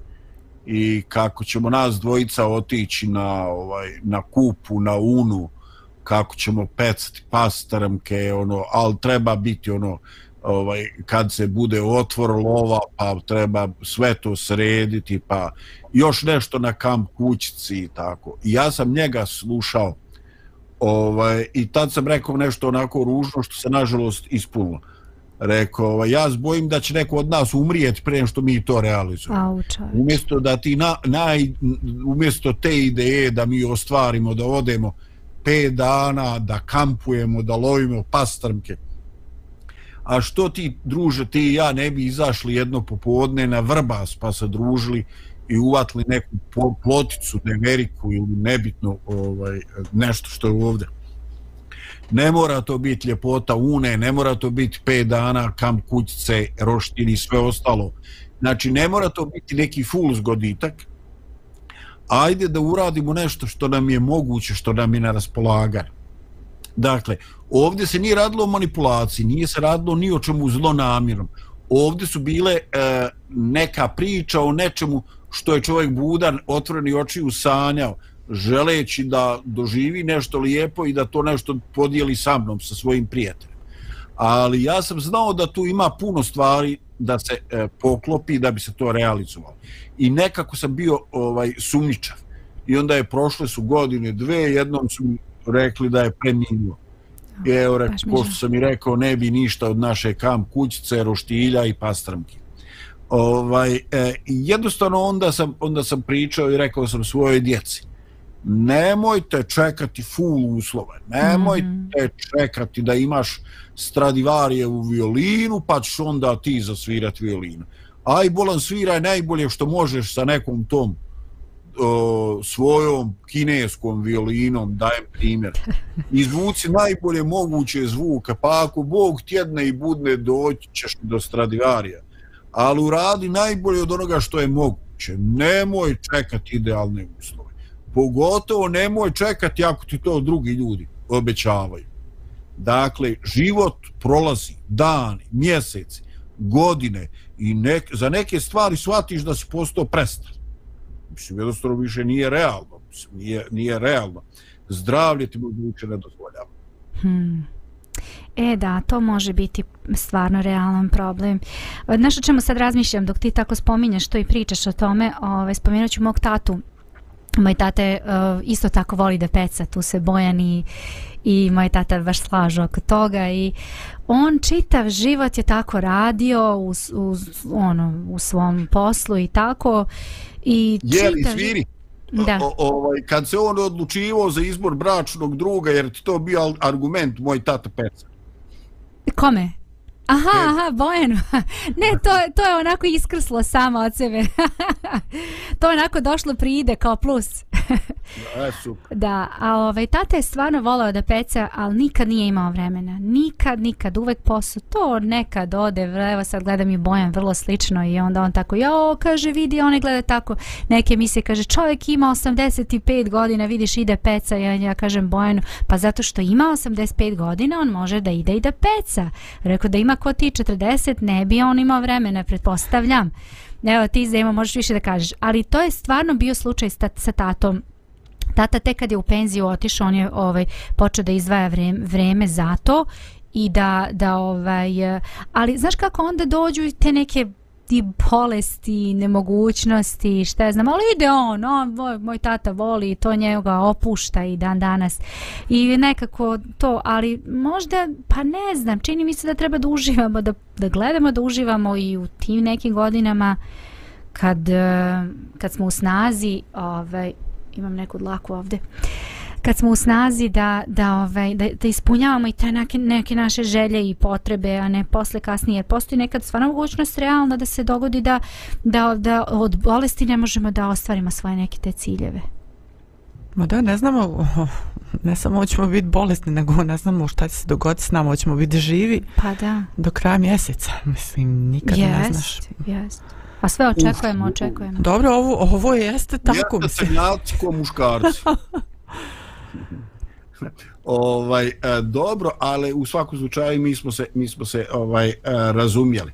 Speaker 2: i kako ćemo nas dvojica otići na ovaj na kupu na unu kako ćemo pecati pastaramke, ono, ali treba biti ono, ovaj, kad se bude otvor lova, pa treba sve to srediti, pa još nešto na kamp kućici i tako. I ja sam njega slušao ovaj, i tad sam rekao nešto onako ružno što se nažalost ispunilo. Rekao, ovaj, ja zbojim da će neko od nas umrijeti prije što mi to realizujemo. Umjesto da ti na, naj, umjesto te ideje da mi ostvarimo, da odemo pet dana, da kampujemo, da lovimo pastrmke, a što ti druže ti i ja ne bi izašli jedno popodne na Vrbas pa se družili i uvatli neku ploticu, neveriku ili nebitno ovaj, nešto što je ovdje. Ne mora to biti ljepota une, ne mora to biti pet dana kam kućice, roštini i sve ostalo. Znači ne mora to biti neki full zgoditak. Ajde da uradimo nešto što nam je moguće, što nam je na raspolaganju. Dakle, ovdje se nije radilo o manipulaciji, nije se radilo ni o čemu zlonamjernom. Ovdje su bile e, neka priča o nečemu što je čovjek budan, otvoreni oči usanjao, želeći da doživi nešto lijepo i da to nešto podijeli sa mnom, sa svojim prijateljem. Ali ja sam znao da tu ima puno stvari da se e, poklopi da bi se to realizovalo. I nekako sam bio ovaj sumničav. I onda je prošle su godine dve, jednom su rekli da je preminuo. I evo, rekao, ko što sam i rekao, ne bi ništa od naše kamp kućice, roštilja i pastramke. Ovaj, e, jednostavno onda sam, onda sam pričao i rekao sam svojoj djeci, nemojte čekati full uslove, nemojte mm čekati da imaš stradivarije u violinu, pa ćeš onda ti zasvirati violinu. Aj, bolan, sviraj najbolje što možeš sa nekom tom o, svojom kineskom violinom, dajem primjer, izvuci najbolje moguće zvuke, pa ako Bog tjedne i budne, doći ćeš do Stradivarija. Ali uradi najbolje od onoga što je moguće. Nemoj čekati idealne uslove. Pogotovo nemoj čekati ako ti to drugi ljudi obećavaju. Dakle, život prolazi dani, mjeseci, godine i nek, za neke stvari shvatiš da si postao prestar mislim, jednostavno više nije realno. Mislim, nije, nije realno. Zdravlje ti buduće ne dozvoljava.
Speaker 3: Hmm. E da, to može biti stvarno realan problem. Znaš o čemu sad razmišljam dok ti tako spominješ to i pričaš o tome, ovaj, spomenut ću mog tatu. Moj tate uh, isto tako voli da peca, tu se Bojani i moj tata baš slažu oko toga i on čitav život je tako radio u, u, ono, u svom poslu i tako i
Speaker 2: Jeli, čitav... sviri? Da. O, ovaj, kad se on odlučivo za izbor bračnog druga, jer ti to bio argument, moj tata peca.
Speaker 3: Kome? Aha, aha, Bojanu. Ne, to, to je onako iskrslo samo od sebe. to je onako došlo pride kao plus.
Speaker 2: Da, super.
Speaker 3: Da, a ovaj, tata je stvarno volao da peca, ali nikad nije imao vremena. Nikad, nikad, uvek posao. To nekad ode, evo sad gledam i Bojan vrlo slično i onda on tako, ja, kaže, vidi, on gleda tako neke emisije, kaže, čovjek ima 85 godina, vidiš, ide peca. Ja, ja kažem Bojanu, pa zato što ima 85 godina, on može da ide i da peca. Rekao da ima ko ti 40, ne bi on imao vremena, pretpostavljam. Evo, ti Zemo, možeš više da kažeš. Ali to je stvarno bio slučaj sa, sa tatom. Tata tek kad je u penziju otišao, on je ovaj, počeo da izvaja vreme, vreme za to i da, da ovaj, ali znaš kako onda dođu te neke ti bolesti, nemogućnosti, šta ja znam, ali ide on, on moj, moj tata voli to njega opušta i dan danas. I nekako to, ali možda, pa ne znam, čini mi se da treba da uživamo, da, da gledamo da uživamo i u tim nekim godinama kad, eh, kad smo u snazi, ovaj, imam neku dlaku ovde, uh, kad smo u snazi da, da, ovaj, da, da ispunjavamo i te neke, neke naše želje i potrebe, a ne posle kasnije. Postoji nekad stvarno mogućnost realna da se dogodi da, da, da od bolesti ne možemo da ostvarimo svoje neke te ciljeve.
Speaker 4: Ma da, ne znamo, ne samo hoćemo biti bolesni, nego ne znamo šta će se dogoditi s nama, hoćemo biti živi
Speaker 3: pa da.
Speaker 4: do kraja mjeseca. Mislim, nikad
Speaker 3: jest,
Speaker 4: ne znaš.
Speaker 3: Jest. A sve očekujemo, očekujemo.
Speaker 4: Dobro, ovo, ovo jeste tako.
Speaker 2: Jeste crnjaci ko muškarci. ovaj e, dobro, ali u svakom slučaju mi smo se mi smo se ovaj e, razumjeli.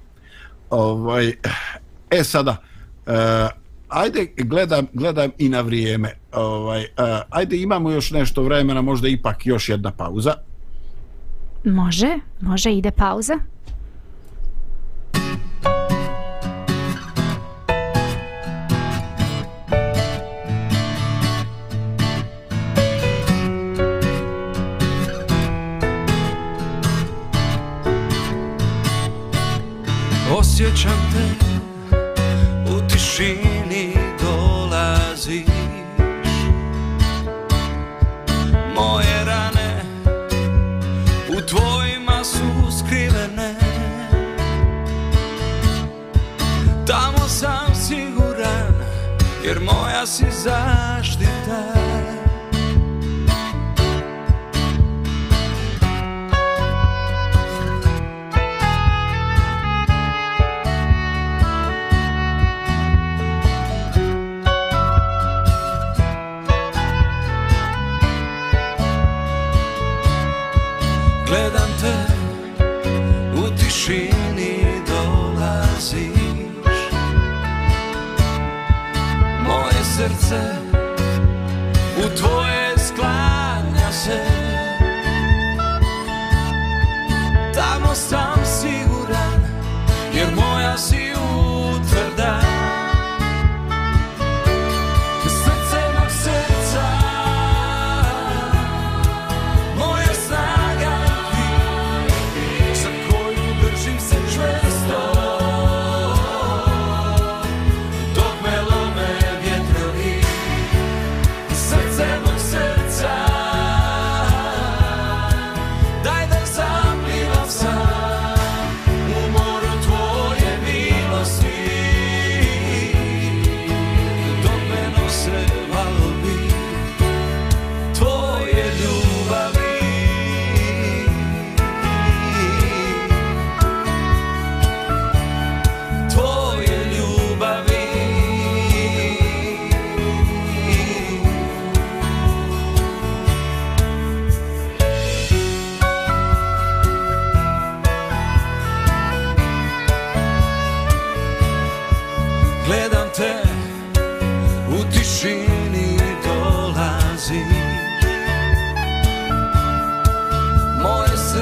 Speaker 2: Ovaj e sada e, ajde gledam gledam i na vrijeme. Ovaj ajde imamo još nešto vremena, možda ipak još jedna pauza.
Speaker 3: Može, može ide pauza.
Speaker 5: osjećam te U tišini dolaziš. Moje rane U tvojima su skrivene. Tamo sam siguran Jer moja si zaštitar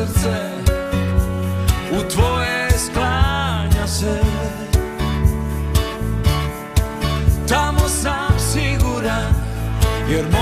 Speaker 5: srce u tvoje sklanja se. Tamo sam siguran jer moj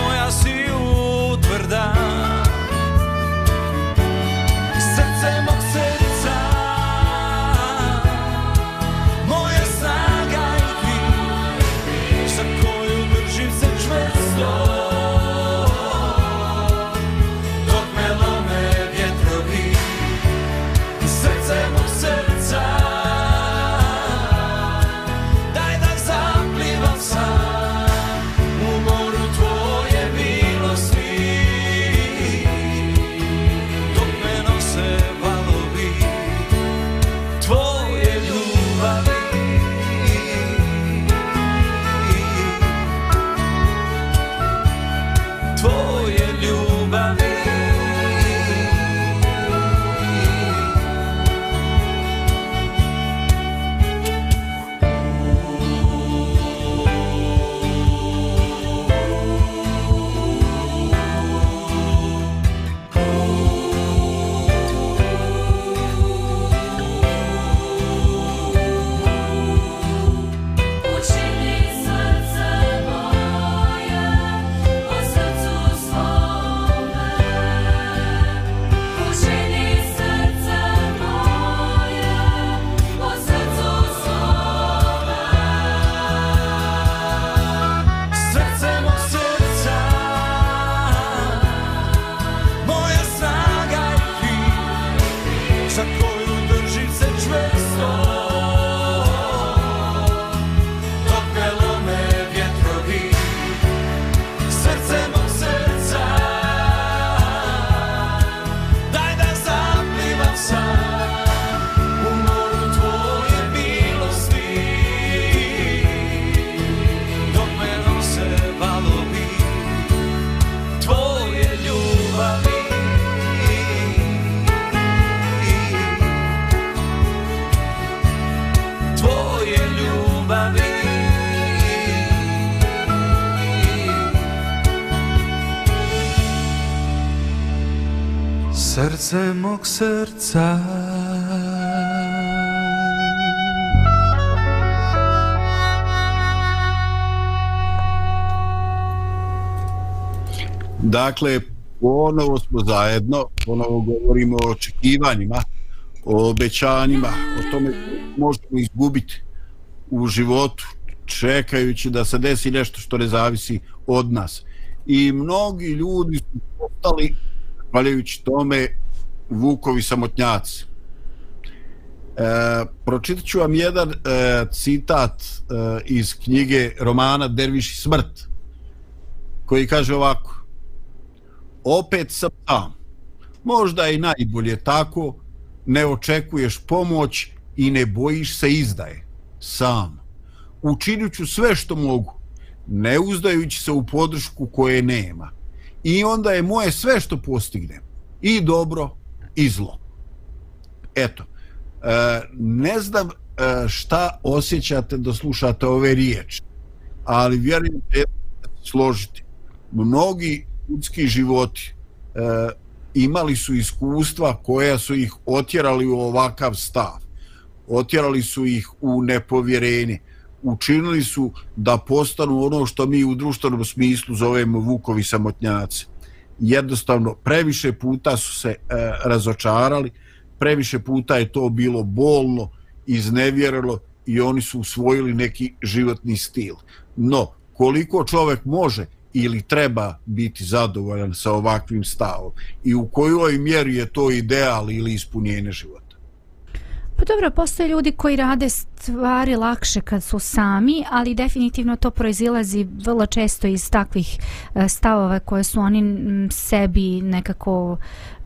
Speaker 2: Dakle, ponovo smo zajedno, ponovo govorimo o očekivanjima, o obećanjima, o tome možemo izgubiti u životu, čekajući da se desi nešto što ne zavisi od nas. I mnogi ljudi su postali, hvaljujući tome, vukovi samotnjaci. E, pročitat ću vam jedan e, citat e, iz knjige romana Derviš i smrt, koji kaže ovako opet sam sam. Možda i najbolje tako, ne očekuješ pomoć i ne bojiš se izdaje. Sam. Učinit ću sve što mogu, ne uzdajući se u podršku koje nema. I onda je moje sve što postignem. I dobro, i zlo. Eto. E, ne znam e, šta osjećate da slušate ove riječi, ali vjerujem da je složiti. Mnogi ljudski životi e, imali su iskustva koja su ih otjerali u ovakav stav. Otjerali su ih u nepovjerenje. Učinili su da postanu ono što mi u društvenom smislu zovemo vukovi samotnjaci. Jednostavno, previše puta su se e, razočarali, previše puta je to bilo bolno, iznevjerilo i oni su usvojili neki životni stil. No, koliko čovek može ili treba biti zadovoljan sa ovakvim stavom i u kojoj mjeri je to ideal ili ispunjenje života?
Speaker 3: Pa dobro, postoje ljudi koji rade stvari lakše kad su sami, ali definitivno to proizilazi vrlo često iz takvih e, stavova koje su oni sebi nekako,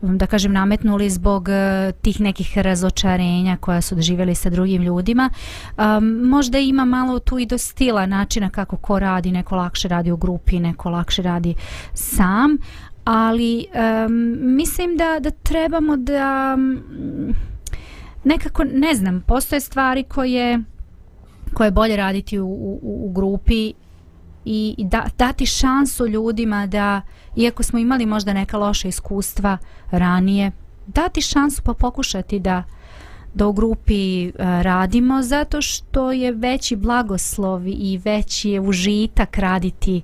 Speaker 3: da kažem, nametnuli zbog e, tih nekih razočarenja koja su doživjeli sa drugim ljudima. Um, možda ima malo tu i do stila načina kako ko radi, neko lakše radi u grupi, neko lakše radi sam, ali um, mislim da, da trebamo da... Um, nekako ne znam, postoje stvari koje koje je bolje raditi u, u, u grupi i da, dati šansu ljudima da, iako smo imali možda neka loša iskustva ranije, dati šansu pa pokušati da da u grupi e, radimo zato što je veći blagoslov i veći je užitak raditi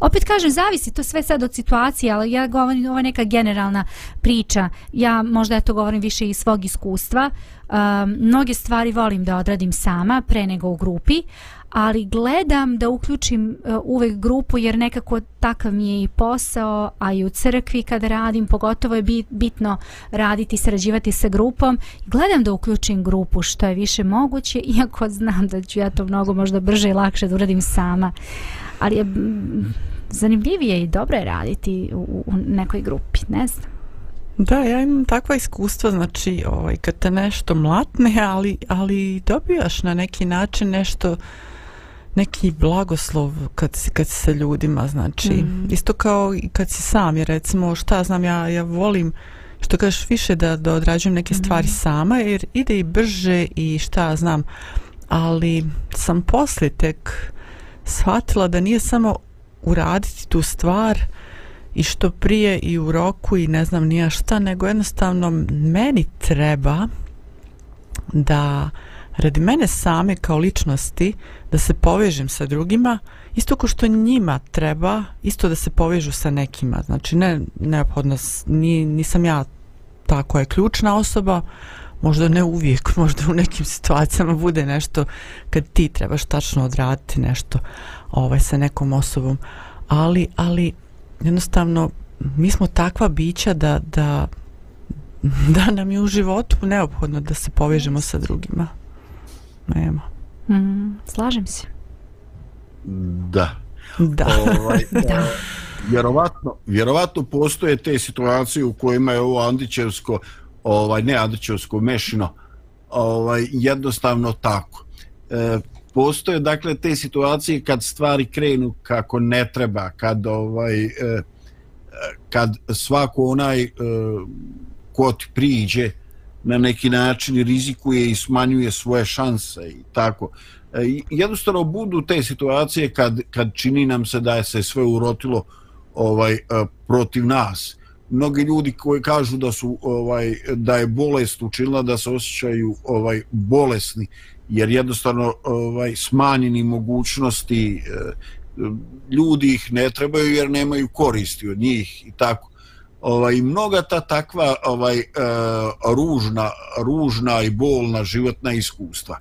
Speaker 3: opet kažem, zavisi to sve sad od situacije, ali ja govorim, ovo je neka generalna priča. Ja možda ja to govorim više iz svog iskustva. Um, mnoge stvari volim da odradim sama, pre nego u grupi, ali gledam da uključim uh, uvek grupu jer nekako takav mi je i posao, a i u crkvi kada radim, pogotovo je bit, bitno raditi, sarađivati sa grupom. Gledam da uključim grupu što je više moguće, iako znam da ću ja to mnogo možda brže i lakše da uradim sama. Ali je zanimljivije i dobro je raditi u, u nekoj grupi, ne znam.
Speaker 4: Da, ja imam takva iskustva, znači, ovaj, kad te nešto mlatne, ali, ali dobijaš na neki način nešto, neki blagoslov kad si, kad si sa ljudima, znači, mm. isto kao i kad si sam, jer recimo, šta znam, ja, ja volim, što kažeš više da, da odrađujem neke mm. stvari sama, jer ide i brže i šta znam, ali sam poslije tek shvatila da nije samo uraditi tu stvar, i što prije i u roku i ne znam nija šta, nego jednostavno meni treba da radi mene same kao ličnosti da se povežem sa drugima isto kao što njima treba isto da se povežu sa nekima. Znači ne neophodno ni, nisam ja ta koja je ključna osoba možda ne uvijek možda u nekim situacijama bude nešto kad ti trebaš tačno odraditi nešto ovaj sa nekom osobom ali ali jednostavno mi smo takva bića da, da, da nam je u životu neophodno da se povežemo sa drugima. Nema.
Speaker 3: Mm, slažem se.
Speaker 2: Da.
Speaker 4: Da.
Speaker 2: Ovaj, da. Vjerovatno, vjerovatno postoje te situacije u kojima je ovo Andićevsko, ovaj, ne Andićevsko, mešino, ovaj, jednostavno tako. E, postoje dakle te situacije kad stvari krenu kako ne treba kad ovaj e, e, kad svako onaj e, ko ti priđe na neki način rizikuje i smanjuje svoje šanse i tako e, jednostavno budu te situacije kad, kad čini nam se da je se sve urotilo ovaj e, protiv nas mnogi ljudi koji kažu da su ovaj da je bolest učinila da se osjećaju ovaj bolesni jer jednostavno ovaj smanjeni mogućnosti e, ljudi ih ne trebaju jer nemaju koristi od njih i tako. Ovaj mnoga ta takva ovaj e, ružna ružna i bolna životna iskustva.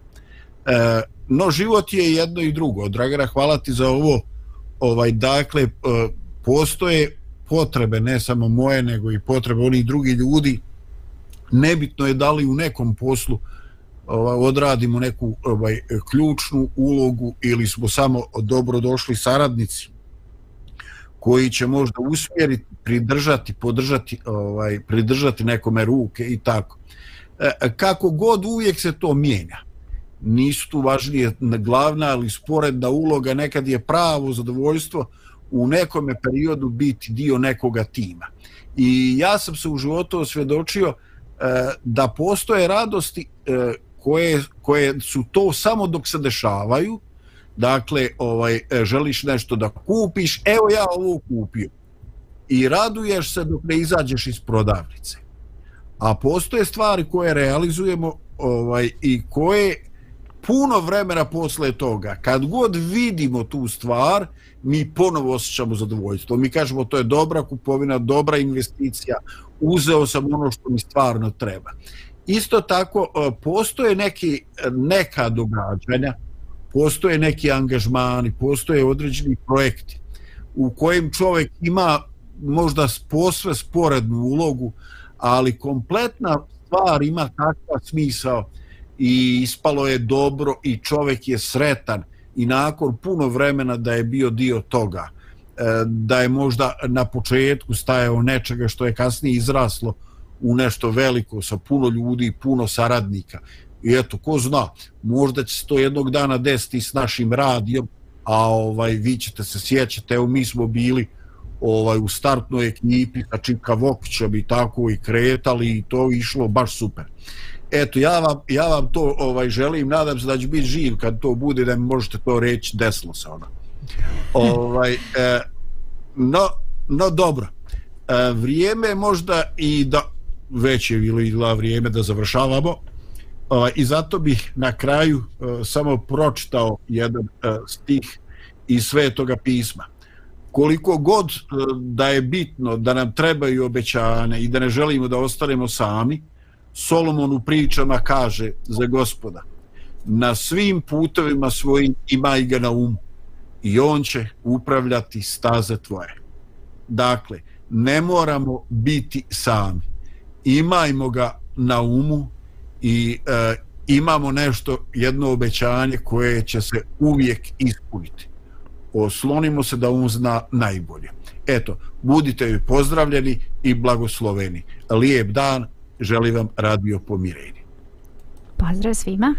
Speaker 2: E, no život je jedno i drugo. Dragana hvala ti za ovo. Ovaj dakle postoje potrebe ne samo moje nego i potrebe onih drugih ljudi nebitno je da li u nekom poslu ovaj, odradimo neku ovaj, ključnu ulogu ili smo samo dobro došli saradnici koji će možda usmjeriti, pridržati, podržati, ovaj, pridržati nekome ruke i tako. E, kako god uvijek se to mijenja. Nisu tu važnije glavna, ali sporedna uloga nekad je pravo zadovoljstvo u nekome periodu biti dio nekoga tima. I ja sam se u životu osvjedočio e, da postoje radosti e, koje, koje su to samo dok se dešavaju, dakle, ovaj, e, želiš nešto da kupiš, evo ja ovo kupio. I raduješ se dok ne izađeš iz prodavnice. A postoje stvari koje realizujemo ovaj i koje puno vremena posle toga, kad god vidimo tu stvar, mi ponovo osjećamo zadovoljstvo. Mi kažemo to je dobra kupovina, dobra investicija, uzeo sam ono što mi stvarno treba. Isto tako, e, postoje neki, e, neka događanja, postoje neki angažmani, postoje određeni projekti u kojem čovjek ima možda posve sporednu ulogu, ali kompletna stvar ima takav smisao i ispalo je dobro i čovjek je sretan i nakon puno vremena da je bio dio toga e, da je možda na početku stajao nečega što je kasnije izraslo u nešto veliko sa puno ljudi, puno saradnika i eto, ko zna, možda će se to jednog dana desiti s našim radijom, a ovaj vi ćete se sjećati, evo mi smo bili ovaj u startnoj ekipi sa Čipka Vokićem i tako i kretali i to išlo baš super. Eto, ja vam, ja vam to ovaj želim, nadam se da će biti živ kad to bude, da mi možete to reći, desilo se ono. ovaj, e, no, no dobro, e, vrijeme možda i da već je bilo vrijeme da završavamo, ovaj, i zato bih na kraju e, samo pročitao jedan e, stih iz svetoga pisma. Koliko god e, da je bitno da nam trebaju obećane i da ne želimo da ostanemo sami, Solomon u pričama kaže za gospoda na svim putovima svojim imaj ga na umu i on će upravljati staze tvoje. Dakle, ne moramo biti sami. Imajmo ga na umu i e, imamo nešto, jedno obećanje koje će se uvijek ispuniti. Oslonimo se da on zna najbolje. Eto, budite pozdravljeni i blagosloveni. Lijep dan, želim vam radio pomirenje.
Speaker 3: Pozdrav svima.